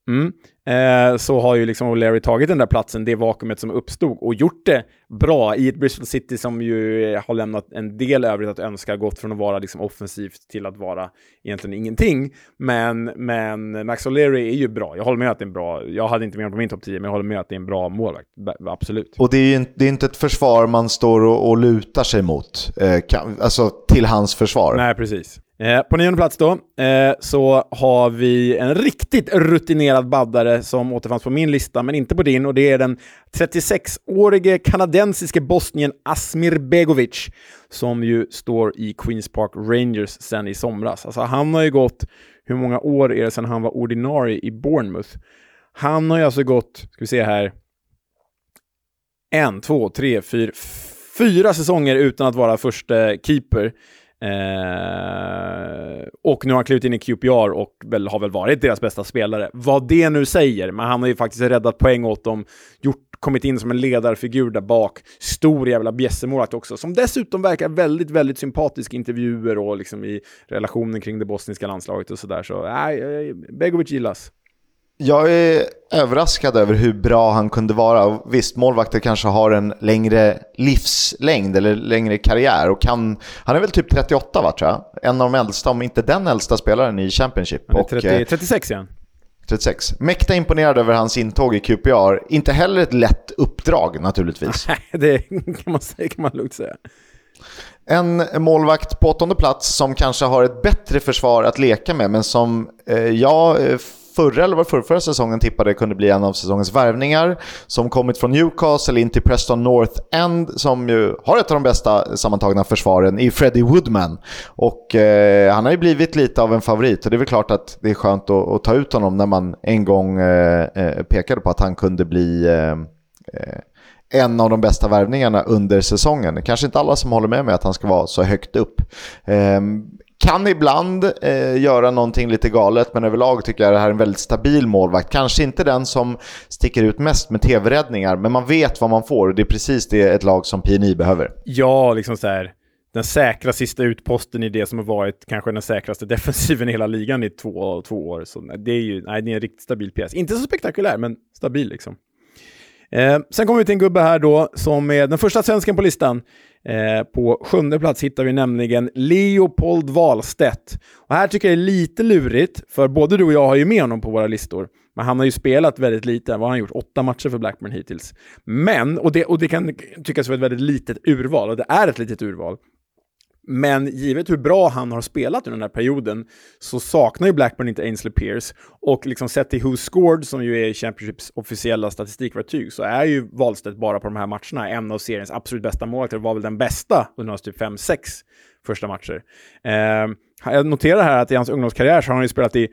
Mm. Eh, så har ju liksom Larry tagit den där platsen, det vakuumet som uppstod, och gjort det bra i ett Bristol City som ju har lämnat en del övrigt att önska, gått från att vara liksom offensivt till att vara egentligen ingenting. Men, men Max O'Leary är ju bra. Jag håller med att det är en bra, jag hade inte med honom på min topp 10, men jag håller med att det är en bra målvakt. Absolut. Och det är ju det är inte ett försvar man står och, och lutar sig mot, eh, kan, alltså till hans försvar. Nej, precis. Eh, på nionde plats då, eh, så har vi en riktigt rutinerad baddare som återfanns på min lista, men inte på din, och det är den 36-årige kanadensiske bosnien Asmir Begovic, som ju står i Queens Park Rangers sen i somras. Alltså han har ju gått, hur många år är det sedan han var ordinarie i Bournemouth? Han har ju alltså gått, ska vi se här, en, två, tre, fyra, fyra säsonger utan att vara första keeper. Eh, och nu har han klivit in i QPR och väl, har väl varit deras bästa spelare. Vad det nu säger, men han har ju faktiskt räddat poäng åt dem, gjort, kommit in som en ledarfigur där bak. Stor jävla bjässemålvakt också, som dessutom verkar väldigt, väldigt sympatisk i intervjuer och liksom i relationen kring det bosniska landslaget och sådär. Så nej, äh, Begovic gillas. Jag är överraskad över hur bra han kunde vara. Visst, målvakter kanske har en längre livslängd eller längre karriär. Och kan, han är väl typ 38 va, tror jag? En av de äldsta, om inte den äldsta spelaren i Championship. Han är 30, och, 36 igen. 36. Mäkta imponerad över hans intåg i QPR. Inte heller ett lätt uppdrag naturligtvis. *laughs* Nej, det kan man, säga, kan man lugnt säga. En målvakt på åttonde plats som kanske har ett bättre försvar att leka med, men som eh, jag eh, förra eller var förra, förra säsongen tippade kunde bli en av säsongens värvningar. Som kommit från Newcastle in till Preston North End som ju har ett av de bästa sammantagna försvaren i Freddie Woodman. Och eh, han har ju blivit lite av en favorit och det är väl klart att det är skönt att, att ta ut honom när man en gång eh, eh pekade på att han kunde bli eh, eh en av de bästa värvningarna under säsongen. Kanske inte alla som håller med mig att han ska vara så högt upp. Ehm, kan ibland eh, göra någonting lite galet, men överlag tycker jag det här är en väldigt stabil målvakt. Kanske inte den som sticker ut mest med tv-räddningar, men man vet vad man får och det är precis det ett lag som PNI behöver. Ja, liksom så här. Den säkra sista utposten i det som har varit kanske den säkraste defensiven i hela ligan i två, två år. Så det är ju nej, det är en riktigt stabil pjäs. Inte så spektakulär, men stabil liksom. Eh, sen kommer vi till en gubbe här då som är den första svensken på listan. Eh, på sjunde plats hittar vi nämligen Leopold Wahlstedt. Och här tycker jag det är lite lurigt, för både du och jag har ju med honom på våra listor. Men han har ju spelat väldigt lite. Vad har han gjort? Åtta matcher för Blackburn hittills. Men, och det, och det kan tyckas vara ett väldigt litet urval, och det är ett litet urval. Men givet hur bra han har spelat under den här perioden så saknar ju Blackburn inte Ainsley Pierce. Och liksom sett till Who Scored, som ju är Championships officiella statistikverktyg, så är ju Wahlstedt bara på de här matcherna en av seriens absolut bästa målvakter. Var väl den bästa under hans typ 5-6 första matcher. Eh, jag noterar här att i hans ungdomskarriär så har han ju spelat i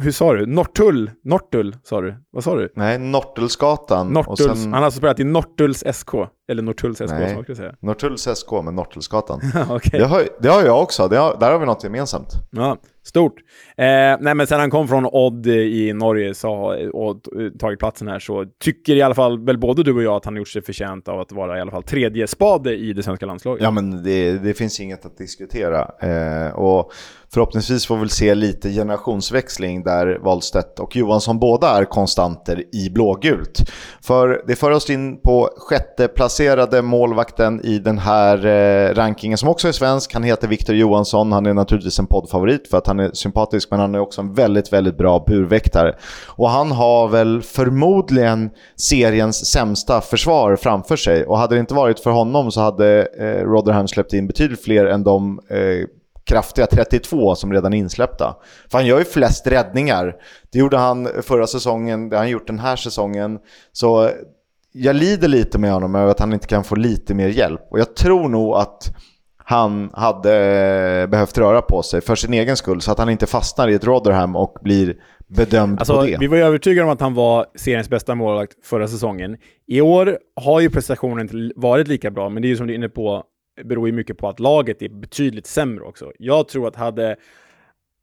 hur sa du? Nortull? Nortull sa du? Vad sa du? Nej, Nortullsgatan. Nortulls. Sen... Han har alltså spelat i Nortulls SK. Eller Nortulls SK, Nej. ska säga. Nortulls SK med Nortullsgatan. *laughs* okay. det, har, det har jag också. Har, där har vi något gemensamt. Ja, stort. Eh, nej, men sen han kom från Odd i Norge så, och tagit platsen här så tycker i alla fall väl både du och jag att han gjort sig förtjänt av att vara i alla fall tredje spade i det svenska landslaget. Ja, men det, det finns inget att diskutera. Eh, och förhoppningsvis får vi väl se lite generationsväxling där Wahlstedt och Johansson båda är konstanter i blågult. För det för oss in på sjätte placerade målvakten i den här eh, rankingen som också är svensk. Han heter Viktor Johansson. Han är naturligtvis en poddfavorit för att han är sympatisk men han är också en väldigt, väldigt bra burväktare. Och han har väl förmodligen seriens sämsta försvar framför sig. Och hade det inte varit för honom så hade eh, Rotherham släppt in betydligt fler än de eh, kraftiga 32 som redan är insläppta. För han gör ju flest räddningar. Det gjorde han förra säsongen, det har han gjort den här säsongen. Så jag lider lite med honom över att han inte kan få lite mer hjälp. Och jag tror nog att han hade behövt röra på sig för sin egen skull så att han inte fastnar i ett Rotherham och blir bedömd alltså, på det. Vi var övertygade om att han var seriens bästa målvakt förra säsongen. I år har ju prestationen inte varit lika bra, men det är ju som du är inne på, beror ju mycket på att laget är betydligt sämre också. Jag tror att hade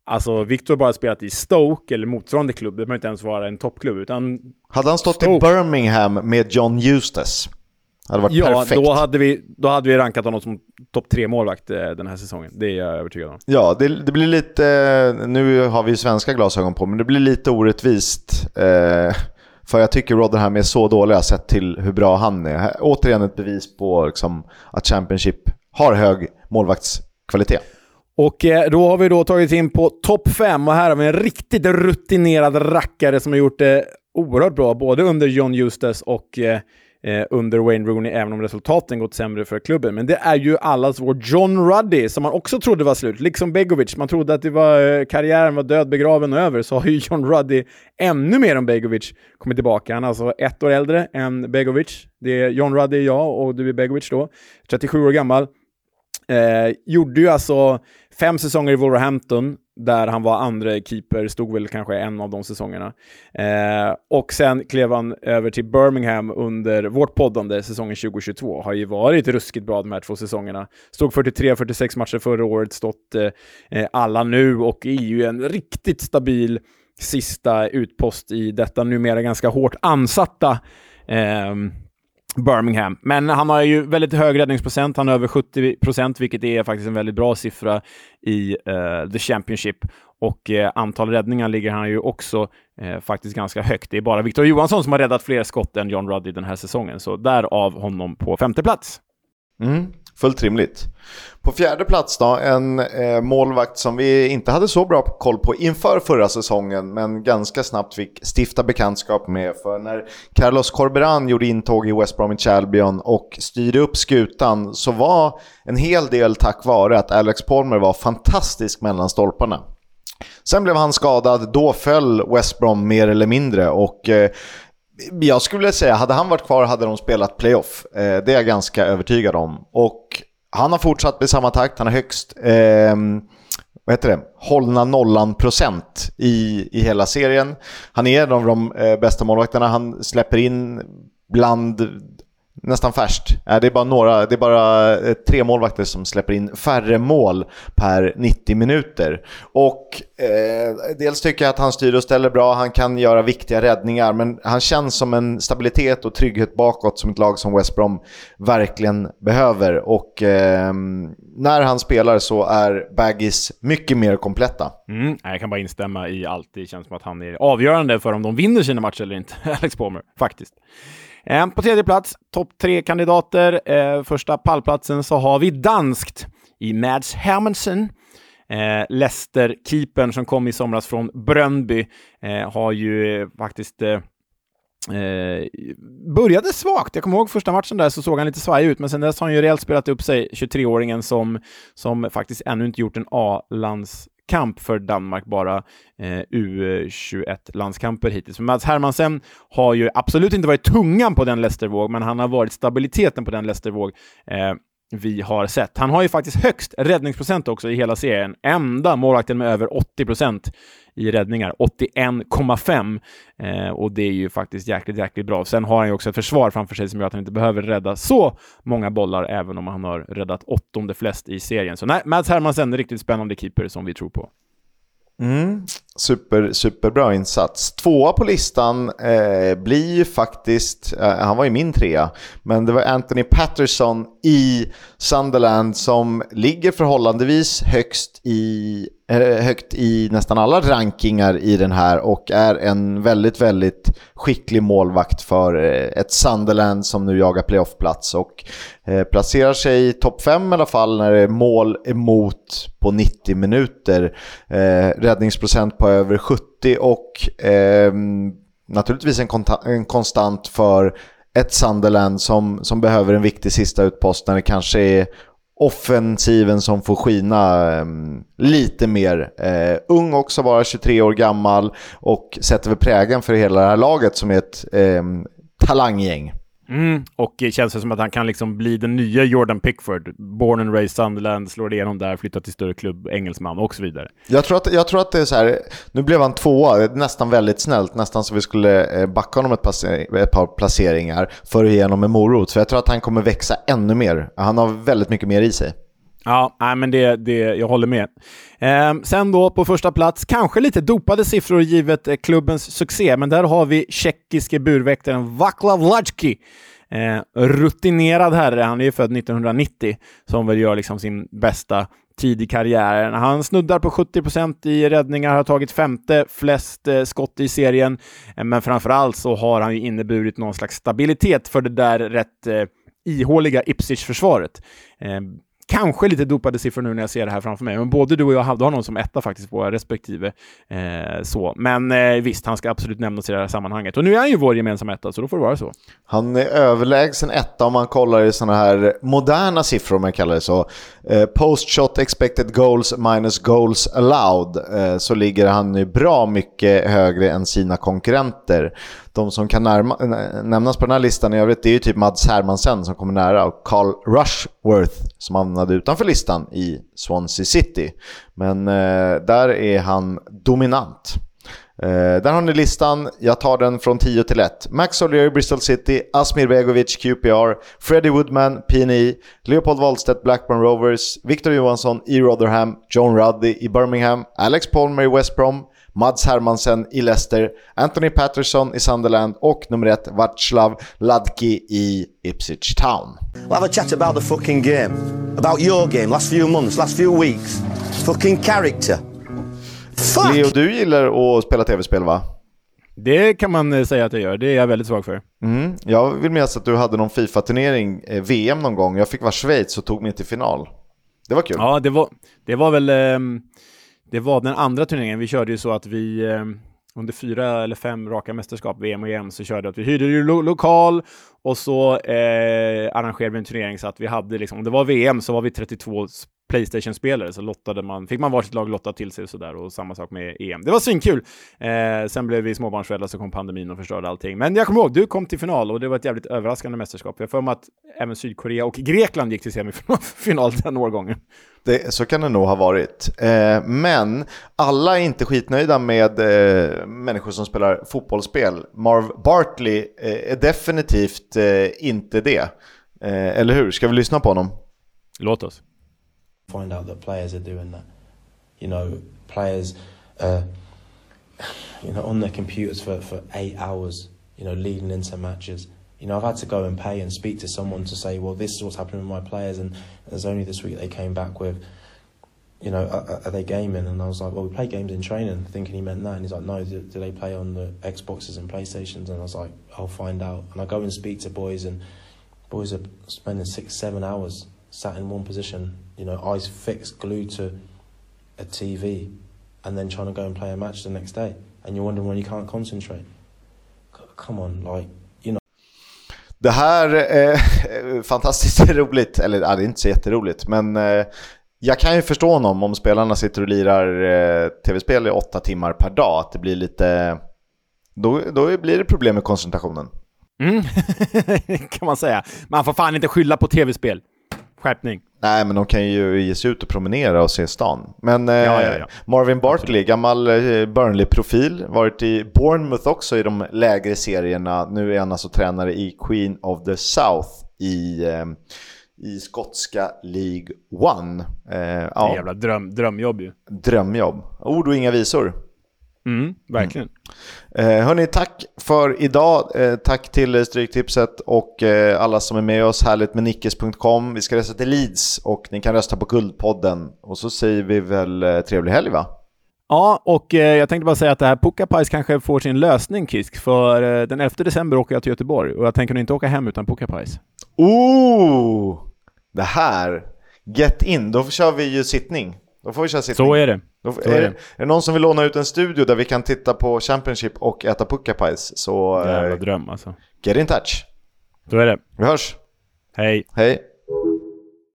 Alltså, Victor bara spelat i Stoke eller motsvarande klubb, det behöver inte ens vara en toppklubb. Utan hade han stått Stoke. i Birmingham med John Eustace? Hade varit ja, perfekt. Då hade, vi, då hade vi rankat honom som topp tre målvakt eh, den här säsongen. Det är jag övertygad om. Ja, det, det, blir lite... Nu har vi svenska glasögon på, men det blir lite orättvist. Eh, för jag tycker Rotherham är så dåliga sett till hur bra han är. Återigen ett bevis på liksom, att Championship har hög målvaktskvalitet. Och eh, då har vi då tagit in på topp fem, och här har vi en riktigt rutinerad rackare som har gjort det oerhört bra, både under John Eustace och eh, eh, under Wayne Rooney, även om resultaten gått sämre för klubben. Men det är ju allas vår John Ruddy, som man också trodde var slut, liksom Begovic. Man trodde att det var, eh, karriären var död, begraven och över, så har ju John Ruddy ännu mer än Begovic kommit tillbaka. Han är alltså ett år äldre än Begovic. Det är John Ruddy jag och du är Begovic då, 37 år gammal. Eh, gjorde ju alltså fem säsonger i Wolverhampton, där han var andra keeper, stod väl kanske en av de säsongerna. Eh, och sen klev han över till Birmingham under vårt poddande säsongen 2022. Har ju varit ruskigt bra de här två säsongerna. Stod 43-46 matcher förra året, stått eh, eh, alla nu och är ju en riktigt stabil sista utpost i detta numera ganska hårt ansatta eh, Birmingham. Men han har ju väldigt hög räddningsprocent, han har över 70 procent, vilket är faktiskt en väldigt bra siffra i uh, the Championship. Och eh, antal räddningar ligger han ju också eh, faktiskt ganska högt. Det är bara Victor Johansson som har räddat fler skott än John Ruddy den här säsongen, så därav honom på femte plats. Mm, fullt rimligt. På fjärde plats då, en eh, målvakt som vi inte hade så bra koll på inför förra säsongen, men ganska snabbt fick stifta bekantskap med. För när Carlos Corberan gjorde intåg i West Bromwich Albion och styrde upp skutan så var en hel del tack vare att Alex Palmer var fantastisk mellan stolparna. Sen blev han skadad, då föll West Brom mer eller mindre och eh, jag skulle vilja säga, hade han varit kvar hade de spelat playoff. Eh, det är jag ganska övertygad om. Och han har fortsatt med samma takt, han har högst eh, vad heter det? hållna nollan-procent i, i hela serien. Han är en av de eh, bästa målvakterna, han släpper in bland nästan färskt. Äh, det är bara några, det är bara eh, tre målvakter som släpper in färre mål per 90 minuter. Och eh, dels tycker jag att han styr och ställer bra, han kan göra viktiga räddningar, men han känns som en stabilitet och trygghet bakåt som ett lag som West Brom verkligen behöver. Och eh, när han spelar så är Baggis mycket mer kompletta. Mm, jag kan bara instämma i allt. Det känns som att han är avgörande för om de vinner sina matcher eller inte, *laughs* Alex Palmer, faktiskt. Eh, på tredje plats, topp tre kandidater. Eh, första pallplatsen så har vi danskt i Mads Hermansen. Eh, Leicester-keepern som kom i somras från Bröndby eh, har ju eh, faktiskt eh, Eh, började svagt. Jag kommer ihåg första matchen där så såg han lite svajig ut, men sen dess har han ju rejält spelat upp sig, 23-åringen som, som faktiskt ännu inte gjort en A-lands kamp för Danmark, bara eh, U21-landskamper hittills. Mats Hermansen har ju absolut inte varit tungan på den Leicester-våg, men han har varit stabiliteten på den Leicester-våg eh, vi har sett. Han har ju faktiskt högst räddningsprocent också i hela serien. Enda målvakten med över 80 procent i räddningar. 81,5. Eh, och det är ju faktiskt jäkligt, jäkligt bra. Sen har han ju också ett försvar framför sig som gör att han inte behöver rädda så många bollar, även om han har räddat åttonde flest i serien. Så nej, Mads Hermansen, riktigt spännande keeper som vi tror på. Mm. Super, superbra insats. Tvåa på listan eh, blir ju faktiskt, eh, han var ju min trea, men det var Anthony Patterson i Sunderland som ligger förhållandevis högst i, eh, högt i nästan alla rankingar i den här och är en väldigt, väldigt skicklig målvakt för eh, ett Sunderland som nu jagar playoffplats och eh, placerar sig i topp 5 i alla fall när det är mål emot på 90 minuter. Eh, räddningsprocent på över 70 och eh, naturligtvis en, en, konstant för ett Sunderland som, som behöver en viktig sista utpost när det kanske är offensiven som får skina eh, lite mer. Eh, ung också, bara 23 år gammal och sätter väl prägen för hela det här laget som är ett eh, talanggäng. Mm, och det känns som att han kan liksom bli den nya Jordan Pickford. Born and raised Sunderland, slår igenom där, flyttar till större klubb, engelsman och så vidare. Jag tror att, jag tror att det är så här, nu blev han tvåa, nästan väldigt snällt, nästan så vi skulle eh, backa honom ett, ett par placeringar för att ge honom en morot. För jag tror att han kommer växa ännu mer. Han har väldigt mycket mer i sig. Ja, nej, men det, det, jag håller med. Eh, sen då på första plats, kanske lite dopade siffror givet eh, klubbens succé, men där har vi tjeckiske burväktaren Vaclav Lajki. Eh, rutinerad herre, han är ju född 1990, som väl gör liksom sin bästa tid i karriären. Han snuddar på 70% i räddningar, har tagit femte flest eh, skott i serien, eh, men framför allt så har han ju inneburit någon slags stabilitet för det där rätt eh, ihåliga Ipswich-försvaret. Ehm, Kanske lite dopade siffror nu när jag ser det här framför mig, men både du och jag hade honom som etta faktiskt på respektive. Eh, så. Men eh, visst, han ska absolut nämnas i det här sammanhanget. Och nu är han ju vår gemensamma etta, så då får det vara så. Han är överlägsen etta om man kollar i sådana här moderna siffror, om jag kallar det så. Eh, post shot expected goals minus goals allowed, eh, så ligger han ju bra mycket högre än sina konkurrenter. De som kan närma, nämnas på den här listan i övrigt, det är ju typ Mads Hermansen som kommer nära och Carl Rush. Worth som hamnade utanför listan i Swansea City. Men eh, där är han dominant. Eh, där har ni listan, jag tar den från 10 till 1. Max O'Leary, Bristol City, Asmir Begovic, QPR, Freddie Woodman, PNI, Leopold Wahlstedt, Blackburn Rovers, Victor Johansson i Rotherham, John Ruddy i Birmingham, Alex Palmer i West Brom, Mads Hermansen i Leicester, Anthony Patterson i Sunderland och nummer ett Václav Ladki i Ipswich Town. We'll have a chat about the fucking game. About your game, last few months, last few weeks. Fucking character. Fuck! Leo, du gillar att spela tv-spel va? Det kan man eh, säga att jag gör, det är jag väldigt svag för. Mm. Jag vill minnas att du hade någon Fifa-turnering, eh, VM någon gång. Jag fick vara Schweiz och tog mig till final. Det var kul. Ja, det var, det var väl... Eh, det var den andra turneringen. Vi körde ju så att vi eh, under fyra eller fem raka mästerskap, VM och EM, så körde att vi hyrde ju lo lokal och så eh, arrangerade vi en turnering så att vi hade liksom, om det var VM så var vi 32 Playstation-spelare, så lottade man, fick man varsitt lag lotta till sig och sådär och samma sak med EM. Det var svinkul! Eh, sen blev vi småbarnsföräldrar så kom pandemin och förstörde allting. Men jag kommer ihåg, du kom till final och det var ett jävligt överraskande mästerskap. Jag får mig att även Sydkorea och Grekland gick till semifinal *laughs* den årgången. Det, så kan det nog ha varit. Eh, men alla är inte skitnöjda med eh, människor som spelar fotbollsspel. Marv Bartley eh, är definitivt inte det. Eh, eller hur? Ska vi lyssna på honom? Låt oss. Find out that players are doing that. You know, players, uh, you know, on their computers for, for eight hours, you know, leading into matches. You know, I've had to go and pay and speak to someone to say, well, this is what's happening with my players. And there's only this week they came back with, you know, are, are they gaming? And I was like, well, we play games in training, thinking he meant that. And he's like, no, do, do they play on the Xboxes and PlayStations? And I was like, I'll find out. And I go and speak to boys, and boys are spending six, seven hours sat in one position, you know, eyes fixed, glued to a TV, and then trying to go and play a match the next day. And you're wondering when you can't concentrate. Come on, like, you know. Det här är fantastiskt *laughs* roligt, eller det är inte så jätteroligt, men eh, jag kan ju förstå honom om spelarna sitter och lirar eh, tv-spel i åtta timmar per dag, att det blir lite... Då, då blir det problem med koncentrationen. Mm. *laughs* kan man säga. Man får fan inte skylla på tv-spel. Skärpning. Nej, men de kan ju ge sig ut och promenera och se stan. Men eh, Ja, ja, ja. Marvin Bartley, gammal eh, Burnley-profil, varit i Bournemouth också i de lägre serierna. Nu är han alltså tränare i Queen of the South i, eh, i skotska League One. Eh, Det är ja, jävla dröm, drömjobb ju. drömjobb. Ord och inga visor. Mm, verkligen. Eh, hörni, tack för idag. Eh, tack till Stryktipset och eh, alla som är med oss. Härligt med Nickes.com. Vi ska resa till Leeds och ni kan rösta på Guldpodden. Och så säger vi väl eh, trevlig helg va? Ja, och eh, jag tänkte bara säga att det här Puckapajs kanske får sin lösning, Kisk, för eh, den 11 december åker jag till Göteborg och jag tänker nog inte åka hem utan Puckapajs. Oh! Det här. Get in. Då kör vi ju sittning. Då får vi köra sittning. Så är det. Då, Så är, det. är det någon som vill låna ut en studio där vi kan titta på Championship och äta puckapajs så Jävla eh, dröm alltså. get in touch. Så är det. Vi hörs. Hej. Hej.